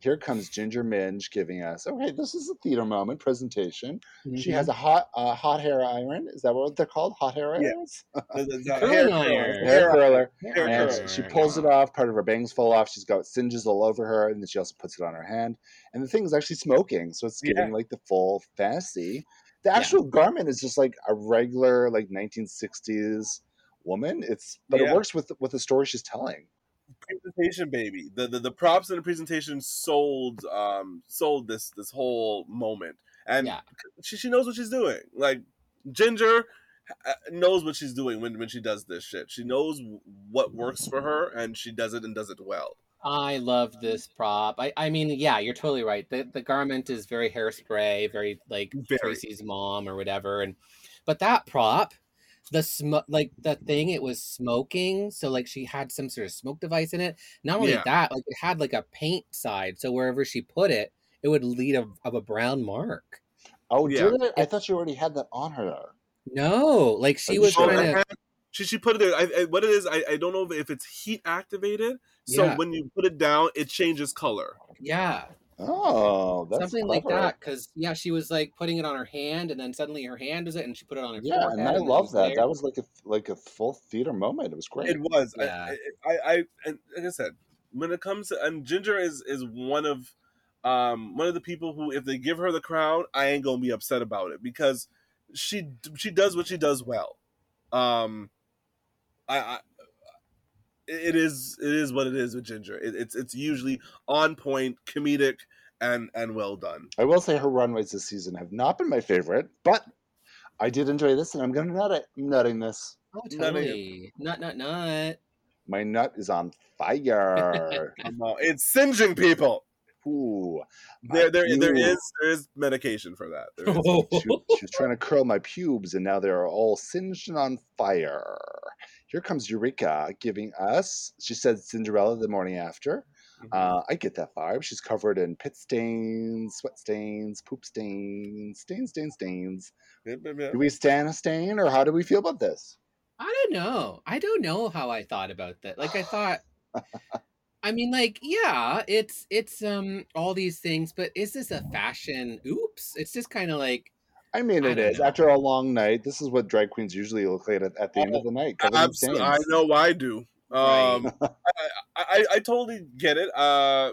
here comes Ginger Minge giving us. Okay, this is a theater moment presentation. She Mhm. has a hot, uh, hot hair iron. Is that what they're called? Hot hair Yeah. irons? The- the- the Curling hair iron. curler. hair curler. Hair and curler. she pulls it off. Part of her bangs fall off. She's got singes all over her, and then she also puts it on her hand. And the thing is actually smoking, so it's Yeah. giving like the full fantasy. The actual garment is just like a regular like 1960s woman. It's but Yeah. it works with with the story she's telling. Presentation baby the, the the props and the presentation sold um sold this this whole moment and Yeah. she, she knows what she's doing like ginger uh, knows what she's doing when when she does this shit she knows what works for her and she does it and does it well I love this prop. I, I mean, yeah, you're totally right. The the garment is very hairspray, very like Very. Tracy's mom or whatever. And but that prop, the smoke, like the thing, it was smoking. So like she had some sort of smoke device in it. Not only Yeah. that, like it had like a paint side. So wherever she put it, it would lead a, of a brown mark. Oh, Yeah. did it? I thought she already had that on her. though. No, like she was she- trying to. she, she put it there I, I, what it is I, I don't know if it's heat activated so Yeah. when you put it down it changes color Yeah, Oh, that's something like that. Because yeah, she was like putting it on her hand, and then suddenly her hand was it, and she put it on her Yeah, forehead. and I then it love that. there. That was like a like a full theater moment. It was great. It was. I- Yeah. I, I, I, and like I said, when it comes to and Ginger is is one of, um, one of the people who, if they give her the crown, I ain't gonna be upset about it because she she does what she does well. Um, I, I it is it is what it is with Ginger. It, it's it's usually on point, comedic, and and well done. I will say her runways this season have not been my favorite, but I did enjoy this, and I'm gonna nut it. I'm nutting this. Oh, None of totally. Nut, nut, nut. My nut is on fire. Come it's singeing people. Ooh, my There there there pubes. is there is medication for that. There is. She, she was trying to curl my pubes, and now they're all singed and on fire. Here comes Eureka giving us. She said Cinderella the morning after. Mhm. Uh, I get that vibe. She's covered in pit stains, sweat stains, poop stains, stains, stains, stains. Yep, yep, yep. Do we stand a stain, or how do we feel about this? I don't know. I don't know how I thought about that. Like I thought I mean like yeah, it's it's um all these things, but is this a fashion oops? It's just kind of like I mean, I it don't is. know. After a long night, this is what drag queens usually look like at, at the end of the night. Absolutely, I know I do. Right. Um, I, I, I totally get it. Uh,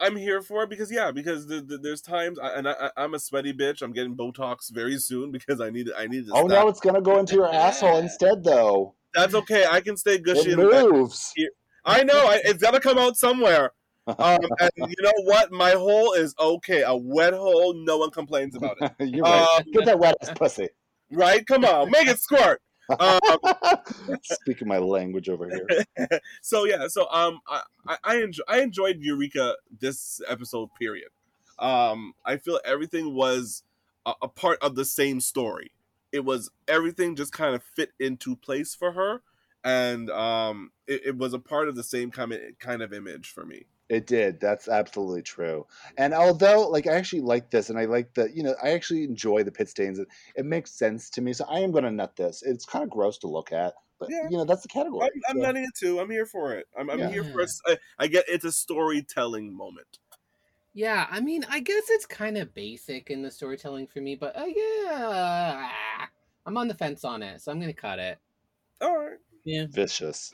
I'm here for it because yeah, because the, the, there's times, I, and I, I'm a sweaty bitch. I'm getting Botox very soon because I need I need to. Oh, stop. now it's gonna go into your asshole instead, though. That's okay. I can stay gushy. It moves. I know. I, it's got to come out somewhere. Um, and you know what? My hole is okay. A wet hole, no one complains about it. You're right. Um, Get that wet ass pussy. Right? Come on, make it squirt. Um, Speaking my language over here. so yeah, so um, I I, I, enjoy, I enjoyed Eureka this episode. Period. Um, I feel everything was a, a part of the same story. It was everything just kind of fit into place for her, and um, it, it was a part of the same kind of kind of image for me. It did. That's absolutely true. And although, like, I actually like this, and I like the, you know, I actually enjoy the pit stains. It, it makes sense to me, so I am going to nut this. It's kind of gross to look at, but Yeah. you know, that's the category. I'm, I'm so- nutting it too. I'm here for it. I'm, I'm Yeah. here for. a s- I, I get it's a storytelling moment. yeah, I mean, I guess it's kind of basic in the storytelling for me, but uh, yeah, I'm on the fence on it, so I'm gonna cut it. All right, Yeah, vicious.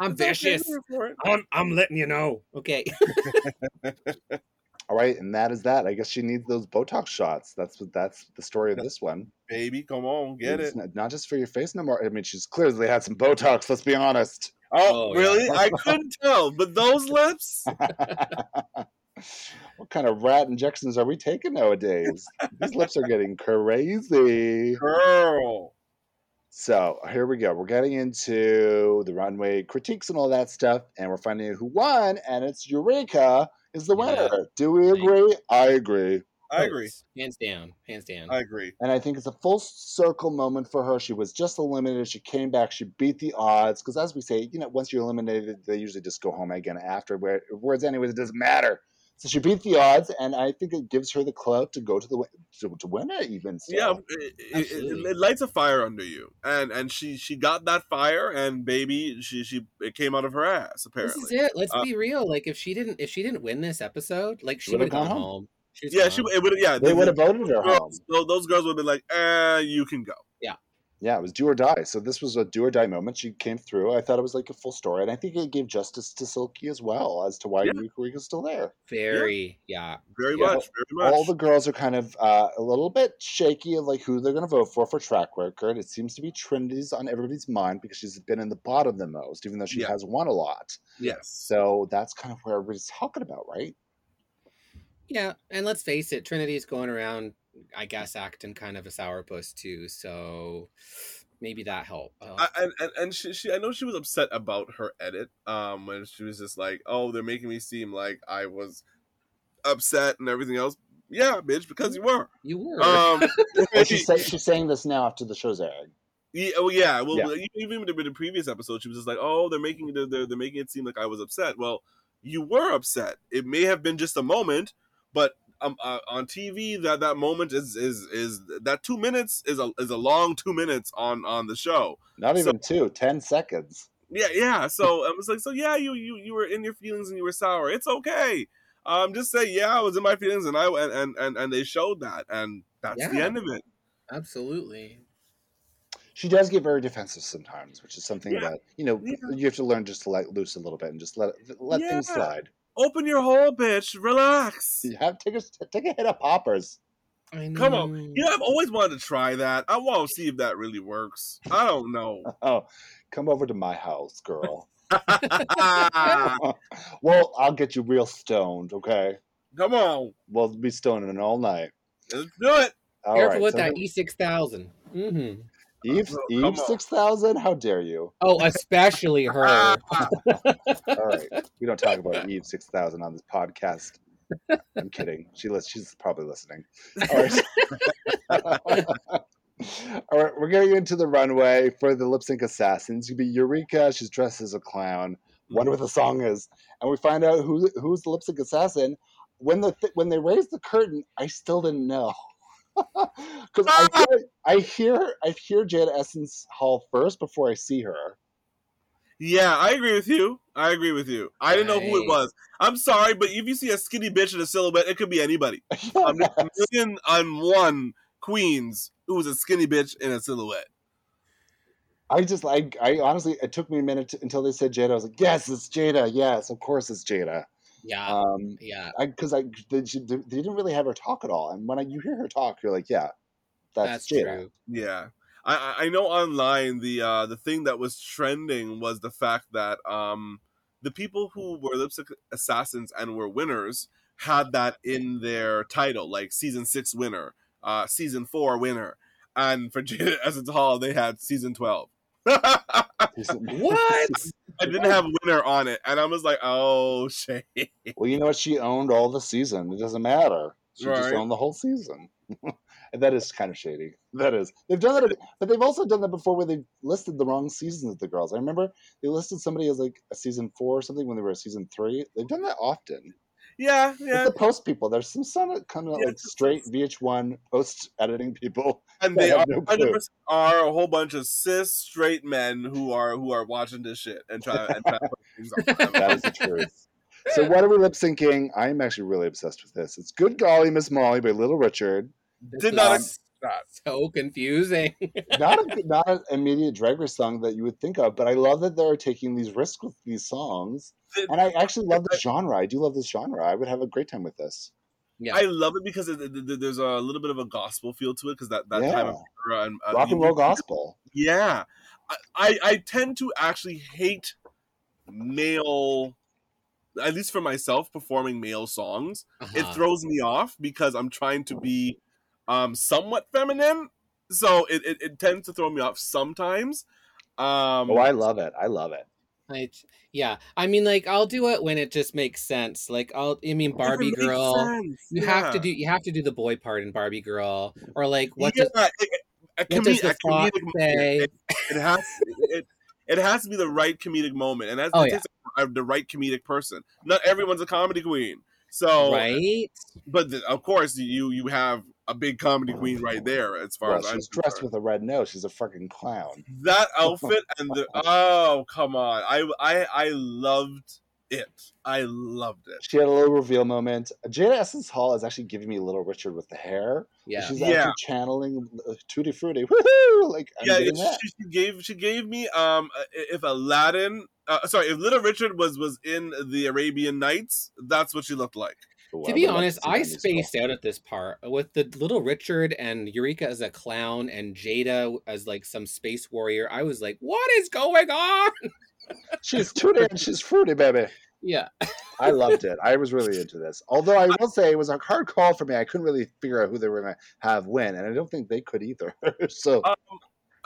I'm vicious. I'm here for it. I'm, I'm letting you know. Okay. All right, and that is that. I guess she needs those Botox shots. That's what. That's the story of this one. Baby, come on, get It's it. Not, not just for your face no more. I mean, she's clearly had some Botox. Let's be honest. Oh, Oh, yeah. really? I couldn't tell, but those lips. what kind of rat injections are we taking nowadays? These lips are getting crazy. Girl. So here we go. We're getting into the runway critiques and all that stuff, and we're finding out who won, and it's Eureka is the winner. Yeah. Do we agree? I agree. I agree. Hands down. Hands down. I agree. And I think it's a full circle moment for her. She was just eliminated. She came back. She beat the odds. Because as we say, you know, once you're eliminated, they usually just go home again after. Where- Whereas, anyways, it doesn't matter. So she beat the odds, and I think it gives her the clout to go to the win- to, to win it even. So. Yeah, it, it, it, it lights a fire under you, and and she she got that fire, and baby, she she it came out of her ass. This Apparently, is it. Let's Uh, be real. Like if she didn't if she didn't win this episode, like she Would've gone gone home. home. She yeah, gone. she it would yeah. they the- would have voted her home. girls, tho- those girls would have been like, eh, you can go. Yeah, it was do or die. So this was a do or die moment. She came through. I thought it was like a full story, and I think it gave justice to Silky as well as to why Yeah. Eureka's still there. very yeah. Very Yeah. much, very much. All the girls are kind of uh, a little bit shaky of like who they're going to vote for for track record. It seems to be Trinity's on everybody's mind because she's been in the bottom the most, even though she Yeah. has won a lot. yes. So that's kind of where everybody's talking about, right? Yeah, and let's face it, Trinity's going around, I guess, acting kind of a sourpuss too. So maybe that helped. Uh, I, and and, and she, she I know she was upset about her edit um when she was just like oh they're making me seem like I was upset and everything else yeah bitch because you were you were. um Well, she's, say, she's saying this now after the show's airing. yeah, oh yeah well Yeah. even in the previous episode she was just like oh they're making they're, they're, they're making it seem like I was upset well you were upset it may have been just a moment but um, uh, on TV that that moment is is is that two minutes is a is a long two minutes on on the show Not So- even two, ten seconds. Yeah, yeah. So I was like, so yeah, you you you were in your feelings and you were sour. It's okay. Um, just say yeah, I was in my feelings and I and and and, and they showed that, and that's the end of it. Absolutely. She does get very defensive sometimes, which is something Yeah. that you know Yeah. you have to learn just to let loose a little bit and just let let things slide. Open your hole, bitch. Relax. You have take a take a hit of poppers. I know. Come on. You know, I've always wanted to try that. I want to see if that really works. I don't know. Oh, come over to my house, girl. Well, I'll get you real stoned, okay? Come on, We'll be stoning all night. let's do it. All Careful right, with so that E six thousand. Mm-hmm. Eve, Come Eve six thousand. How dare you? Oh, especially her. All right, we don't talk about Eve six thousand on this podcast. I'm kidding. She lis- She's probably listening. All right. All right, we're getting into the runway for the lip sync assassins. It's gonna be Eureka. She's dressed as a clown. Wonder what the song is, and we find out who who's the lip sync assassin. When the th- when they raised the curtain, I still didn't know because I ah! hear, I hear I hear Jada Essence Hall first before I see her. Yeah, I agree with you. I agree with you. I didn't know who it was. I'm sorry, but if you see a skinny bitch in a silhouette, it could be anybody. There's a million on one queens who was a skinny bitch in a silhouette. I just like I honestly it took me a minute to, until they said Jada. I was like, yes, it's Jada. Yes, of course it's Jada. Yeah. Um, yeah. I because I they, they didn't really have her talk at all, and when I, you hear her talk, you're like, yeah, that's, That's, Jada. true. Yeah. I, I I know online the uh the thing that was trending was the fact that um the people who were lipstick assassins and were winners had that in their title, like season six winner, uh season four winner. And for Jada Essence Hall, they had season twelve. What? I didn't have winner on it, and I was like, "Oh shit!" Well, you know what? She owned all the season. It doesn't matter. She just owned the whole season. and that is kind of shady. That is. They've done that, but they've also done that before where they've listed the wrong seasons of the girls. I remember they listed somebody as like a season four or something when they were a season three. They've done that often. Yeah, It's yeah, the post people. There's some some kind of Yeah, like straight VH1 post editing people. and they are, no are a whole bunch of cis straight men who are who are watching this shit and try and try to put things on. That is the truth. So what are we lip syncing? I'm actually really obsessed with this. It's Good Golly Miss Molly by Little Richard. This Did is not Um, expect that. so confusing. Not a, not an immediate drag race song that you would think of, but I love that they're taking these risks with these songs. And I actually love this genre. I do love this genre. I would have a great time with this. yeah. I love it because it, it- it- there's a little bit of a gospel feel to it because that, that time of era and uh, Rock and roll gospel. Yeah, I, I I tend to actually hate male, at least for myself, performing male songs. It Uh-huh. throws me off because I'm trying to be um somewhat feminine, so it, it, it tends to throw me off sometimes. Um, Oh, I love it. I love it. I, yeah. I mean, like, I'll do it when it just makes sense. Like, I'll. I mean, Barbie Girl. sense, You have to do. You have to do the boy part in Barbie Girl, or like, what yeah, does it- it- a, what does the a fox comedic say? It, it has it, it has to be the right comedic moment, and that's Oh, yeah. the right comedic person. Not everyone's a comedy queen. So, right? but the, of course, you you have a big comedy queen right there. As far Well, as I'm she's dressed concerned. with a red nose. She's a freaking clown. that outfit and the oh come on, I I I loved it. I loved it. She had a little reveal moment. Jada Essence Hall is actually giving me Little Richard with the hair. Yeah. She's Yeah. actually channeling uh, Tutti Frutti. Woohoo! Like, I'm yeah, getting she, she gave she gave me um uh, if Aladdin, uh, sorry, if Little Richard was was in the Arabian Nights, that's what she looked like. Ooh, To I be honest, I spaced out at this part with the little Richard and Eureka as a clown and Jada as like some space warrior. I was like, what is going on? She's Tutti and she's fruity, baby. Yeah. I loved it. I was really into this. Although I will say it was a hard call for me. I couldn't really figure out who they were going to have win, and I don't think they could either. so Um,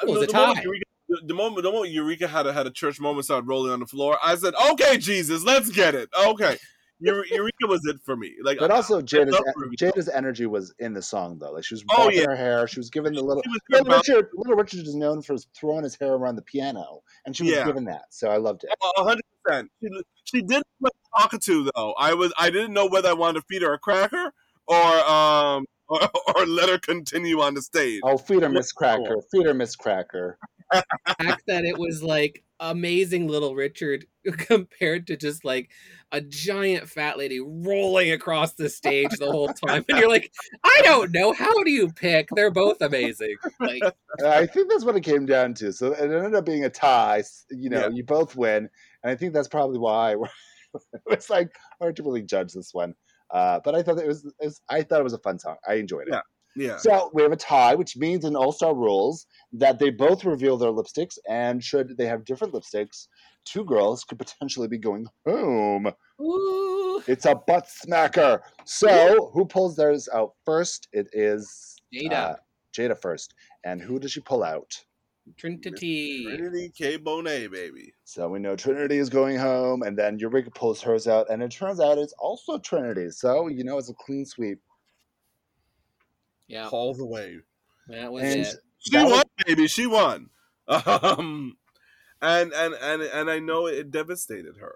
It was the, a moment tie. Eureka, the, the moment the moment Eureka had a had a church moment, started rolling on the floor. I said, "Okay, Jesus, let's get it." Okay, Eure- Eureka was it for me. Like, But also Jada's. Jada's energy was in the song though. Like she was Oh, yeah. her hair. She was giving the little Little Richard. Little Richard is known for throwing his hair around the piano, and she was Yeah. given that. So I loved it. A hundred percent. She she did look talkative though. I was I didn't know whether I wanted to feed her a cracker or um or, or let her continue on the stage. Oh, feed her, Miz Cracker. Feed her, Miz Cracker. Fact that it was like amazing little Richard compared to just like a giant fat lady rolling across the stage the whole time. And you're like, I don't know. How do you pick? They're both amazing. Like, I think that's what it came down to. So it ended up being a tie. You know, Yeah. you both win, and I think that's probably why it's like hard to really judge this one. Uh, but I thought it was, it was. I thought it was a fun song. I enjoyed it. Yeah. Yeah. So we have a tie, which means in All Star rules that they both reveal their lipsticks, and should they have different lipsticks, two girls could potentially be going home. ooh, It's a butt smacker. So who pulls theirs out first? It is Jada. uh, Jada first, and who does she pull out? Trinity. Trinity K Bonet, baby. So we know Trinity is going home, and then Eureka pulls hers out, and it turns out it's also Trinity. So you know it's a clean sweep. Yeah, All the way. that was And it. She That was- won, baby. She won. Um, and and and and I know it devastated her.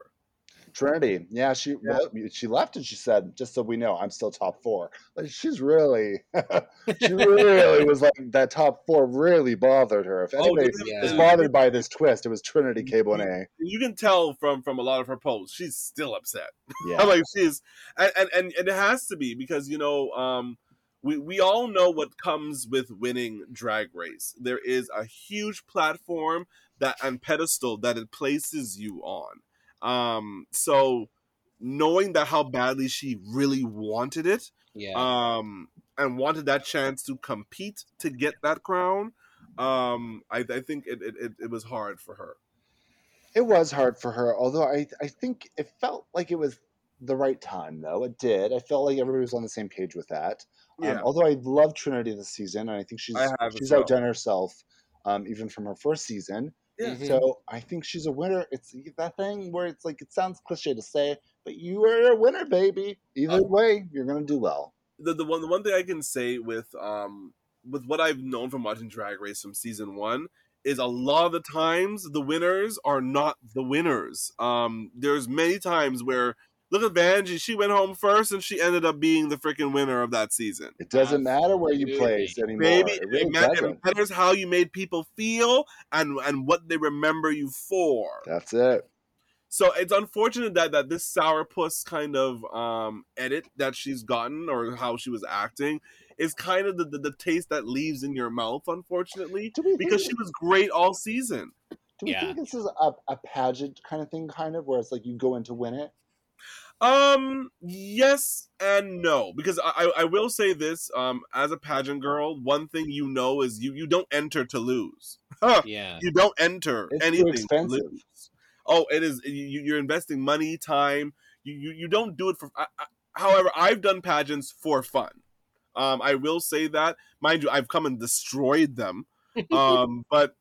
Trinity, yeah, she well, she left and she said, "Just so we know, I'm still top four. Like she's really, she really was like that. Top four really bothered her. If Oh, anybody yeah. was bothered by this twist, it was Trinity K. Bonet. You can tell from from a lot of her posts, she's still upset. Yeah, like she's and, and and and it has to be because you know um we we all know what comes with winning drag race there is a huge platform that and pedestal that it places you on um so knowing that how badly she really wanted it Yeah. um and wanted that chance to compete to get that crown um i, I think it, it it it was hard for her it was hard for her. Although I, I think it felt like it was the right time, though. It did. I felt like everybody was on the same page with that. Um, yeah although I love Trinity this season, and I think she's I she's well. outdone herself, um, even from her first season. Yeah. Mhm. So I think she's a winner. It's that thing where it's like it sounds cliche to say, but you are a winner, baby. Either Uh, way, you're gonna do well. the, the one the one thing I can say with um with what I've known from watching Drag Race from season one is a lot of the times the winners are not the winners. Um, there's many times where look at Vanjie, she went home first and she ended up being the freaking winner of that season. It doesn't matter where you Absolutely. place anymore. Baby, it it, really ma- it doesn't. matters how you made people feel and and what they remember you for. That's it. So it's unfortunate that that this sourpuss kind of um edit that she's gotten or how she was acting is kind of the, the, the taste that leaves in your mouth, unfortunately, because think, she was great all season. do we Yeah. think this is a, a pageant kind of thing, kind of where it's like you go in to win it? Um, yes and no, because I, I I will say this, um, as a pageant girl, one thing you know is you you don't enter to lose. yeah. you don't enter It's too anything to lose. Oh, it is. You, you're investing money, time. You, you you don't do it for. I, I, however, I've done pageants for fun. Um, I will say that, mind you, I've come and destroyed them. Um, but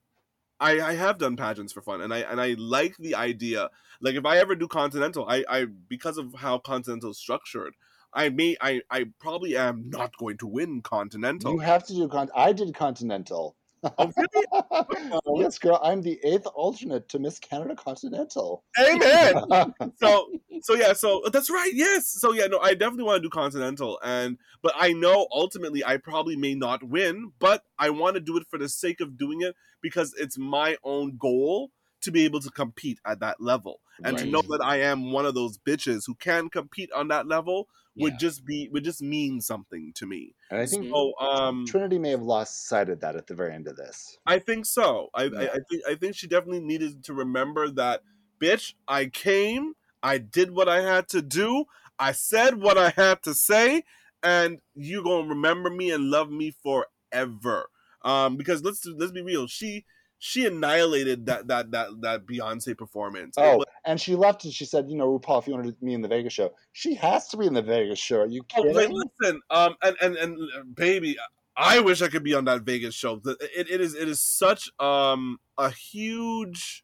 I, I have done pageants for fun, and I and I like the idea. Like if I ever do Continental, I, I because of how Continental is structured, I may I, I probably am not going to win Continental. You have to do. Con- I did Continental, Oh, really? yes, girl. I'm the eighth alternate to Miss Canada Continental. Amen. so so yeah so uh, that's right yes so yeah no i definitely want to do continental and but i know ultimately i probably may not win but i want to do it for the sake of doing it because it's my own goal to be able to compete at that level and to know that i am one of those bitches who can compete on that level would Yeah. just be would just mean something to me and I think so um Trinity may have lost sight of that at the very end of this. I think so. I, I, I think I think she definitely needed to remember that, bitch. I came. I did what I had to do. I said what I had to say, and you gonna remember me and love me forever. Um, because let's let's be real. She she annihilated that that that that Beyonce performance. Oh, was- and she left and she said, you know, RuPaul, if you wanted me in the Vegas show, she has to be in the Vegas show. Are you Oh, kidding? wait, listen, um, and and and baby, I wish I could be on that Vegas show. It, it is it is such um a huge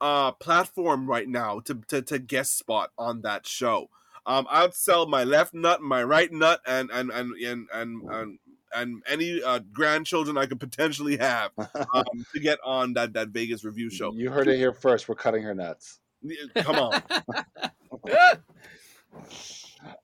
uh platform right now to to, to guest spot on that show. Um, I'd sell my left nut, my right nut, and and and and and and, and any uh, grandchildren I could potentially have um, to get on that that Vegas review show. You heard it here first. We're cutting her nuts. Come on.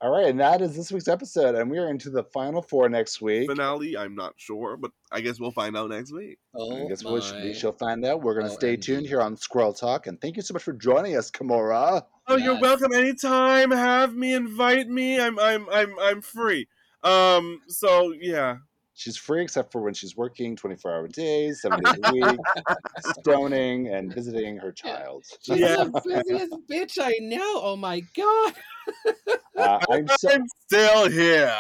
All right, and that is this week's episode, and we are into the final four next week. Finale, I'm not sure, but I guess we'll find out next week. oh I guess my. we, should, we shall find out. We're going to Oh, stay MG. tuned here on Squirrel Talk, and thank you so much for joining us, Kimora. Oh, you're welcome anytime. Have me, invite me. I'm I'm I'm I'm free. Um so yeah. She's free except for when she's working 24 hour days, seven days a week, stoning and visiting her child. She's Yeah. the busiest bitch I know. Oh my god. Uh, I'm so, I'm still here.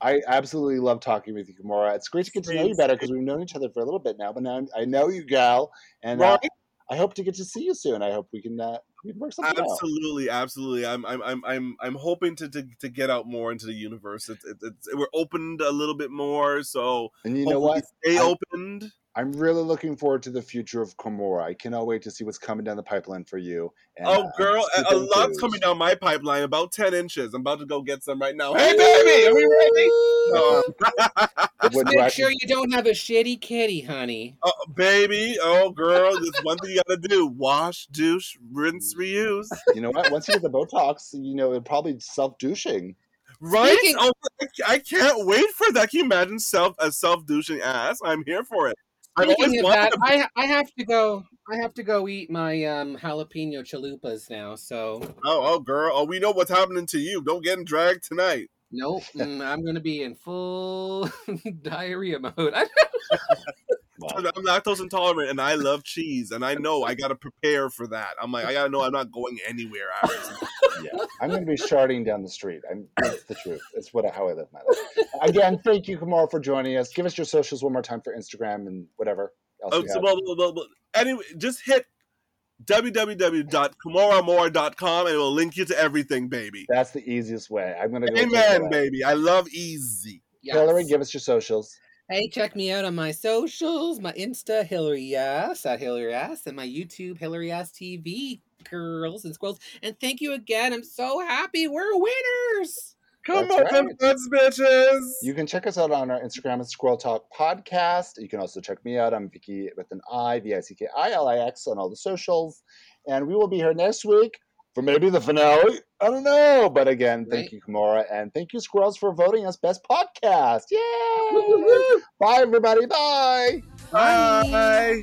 I absolutely love talking with you, Kimora. It's great to get to know you better because we've known each other for a little bit now, but now I'm- I know you, gal, and uh, Right? I hope to get to see you soon. I hope we can uh, we can work something out. Absolutely, absolutely. I'm I'm I'm I'm I'm hoping to to, to get out more into the universe. It's, it's, it's we're opened a little bit more, so And you know what? Stay I- opened. I'm really looking forward to the future of Kimora. I cannot wait to see what's coming down the pipeline for you. And, oh, uh, girl, a, a lot's coming down my pipeline, about ten inches. I'm about to go get some right now. Hey, baby, are we ready? Um, Just Would make sure you don't have a shitty kitty, honey. Oh, baby, oh girl, there's one thing you gotta do: wash, douche, rinse, reuse. You know what? Once you get the Botox, you know, it probably self douching. Right? Speaking- Oh, I- I can't wait for that. Can you imagine self a self douching ass? I'm here for it. I've Speaking of that, to- I I have to go. I have to go eat my um jalapeno chalupas now. So Oh, oh, girl. Oh, we know what's happening to you. Don't get in drag tonight. Nope, mm, I'm gonna be in full diarrhea mode. I, Wow. I'm lactose intolerant and I love cheese, and I know I gotta prepare for that. I'm like, I gotta know I'm not going anywhere. Yeah. I'm going to be sharding down the street. I'm, that's the truth. It's what how I live my life. Again, thank you, Kimora, for joining us. Give us your socials one more time for Instagram and whatever else Oh, you so, well, well, well, well, anyway, just hit www.kimoraamour.com and it will link you to everything, baby. That's the easiest way. I'm going to go. take Amen, away. baby. I love easy. Hillary, give us your socials. Hey, check me out on my socials, my Insta, Hillary Yes, at Hillary Yes, and my YouTube, Hillary Yes TV, girls and squirrels. And thank you again. I'm so happy. We're winners. Come That's on, right. nuts, bitches. You can check us out on our Instagram at Squirrel Talk Podcast. You can also check me out. I'm Vicky with an I, V I C K I L I X on all the socials. And we will be here next week for maybe the finale. I don't know. But again, thank you, Kimora. And thank you, Squirrels, for voting us Best Podcast. Yay! Bye, everybody. Bye. Bye.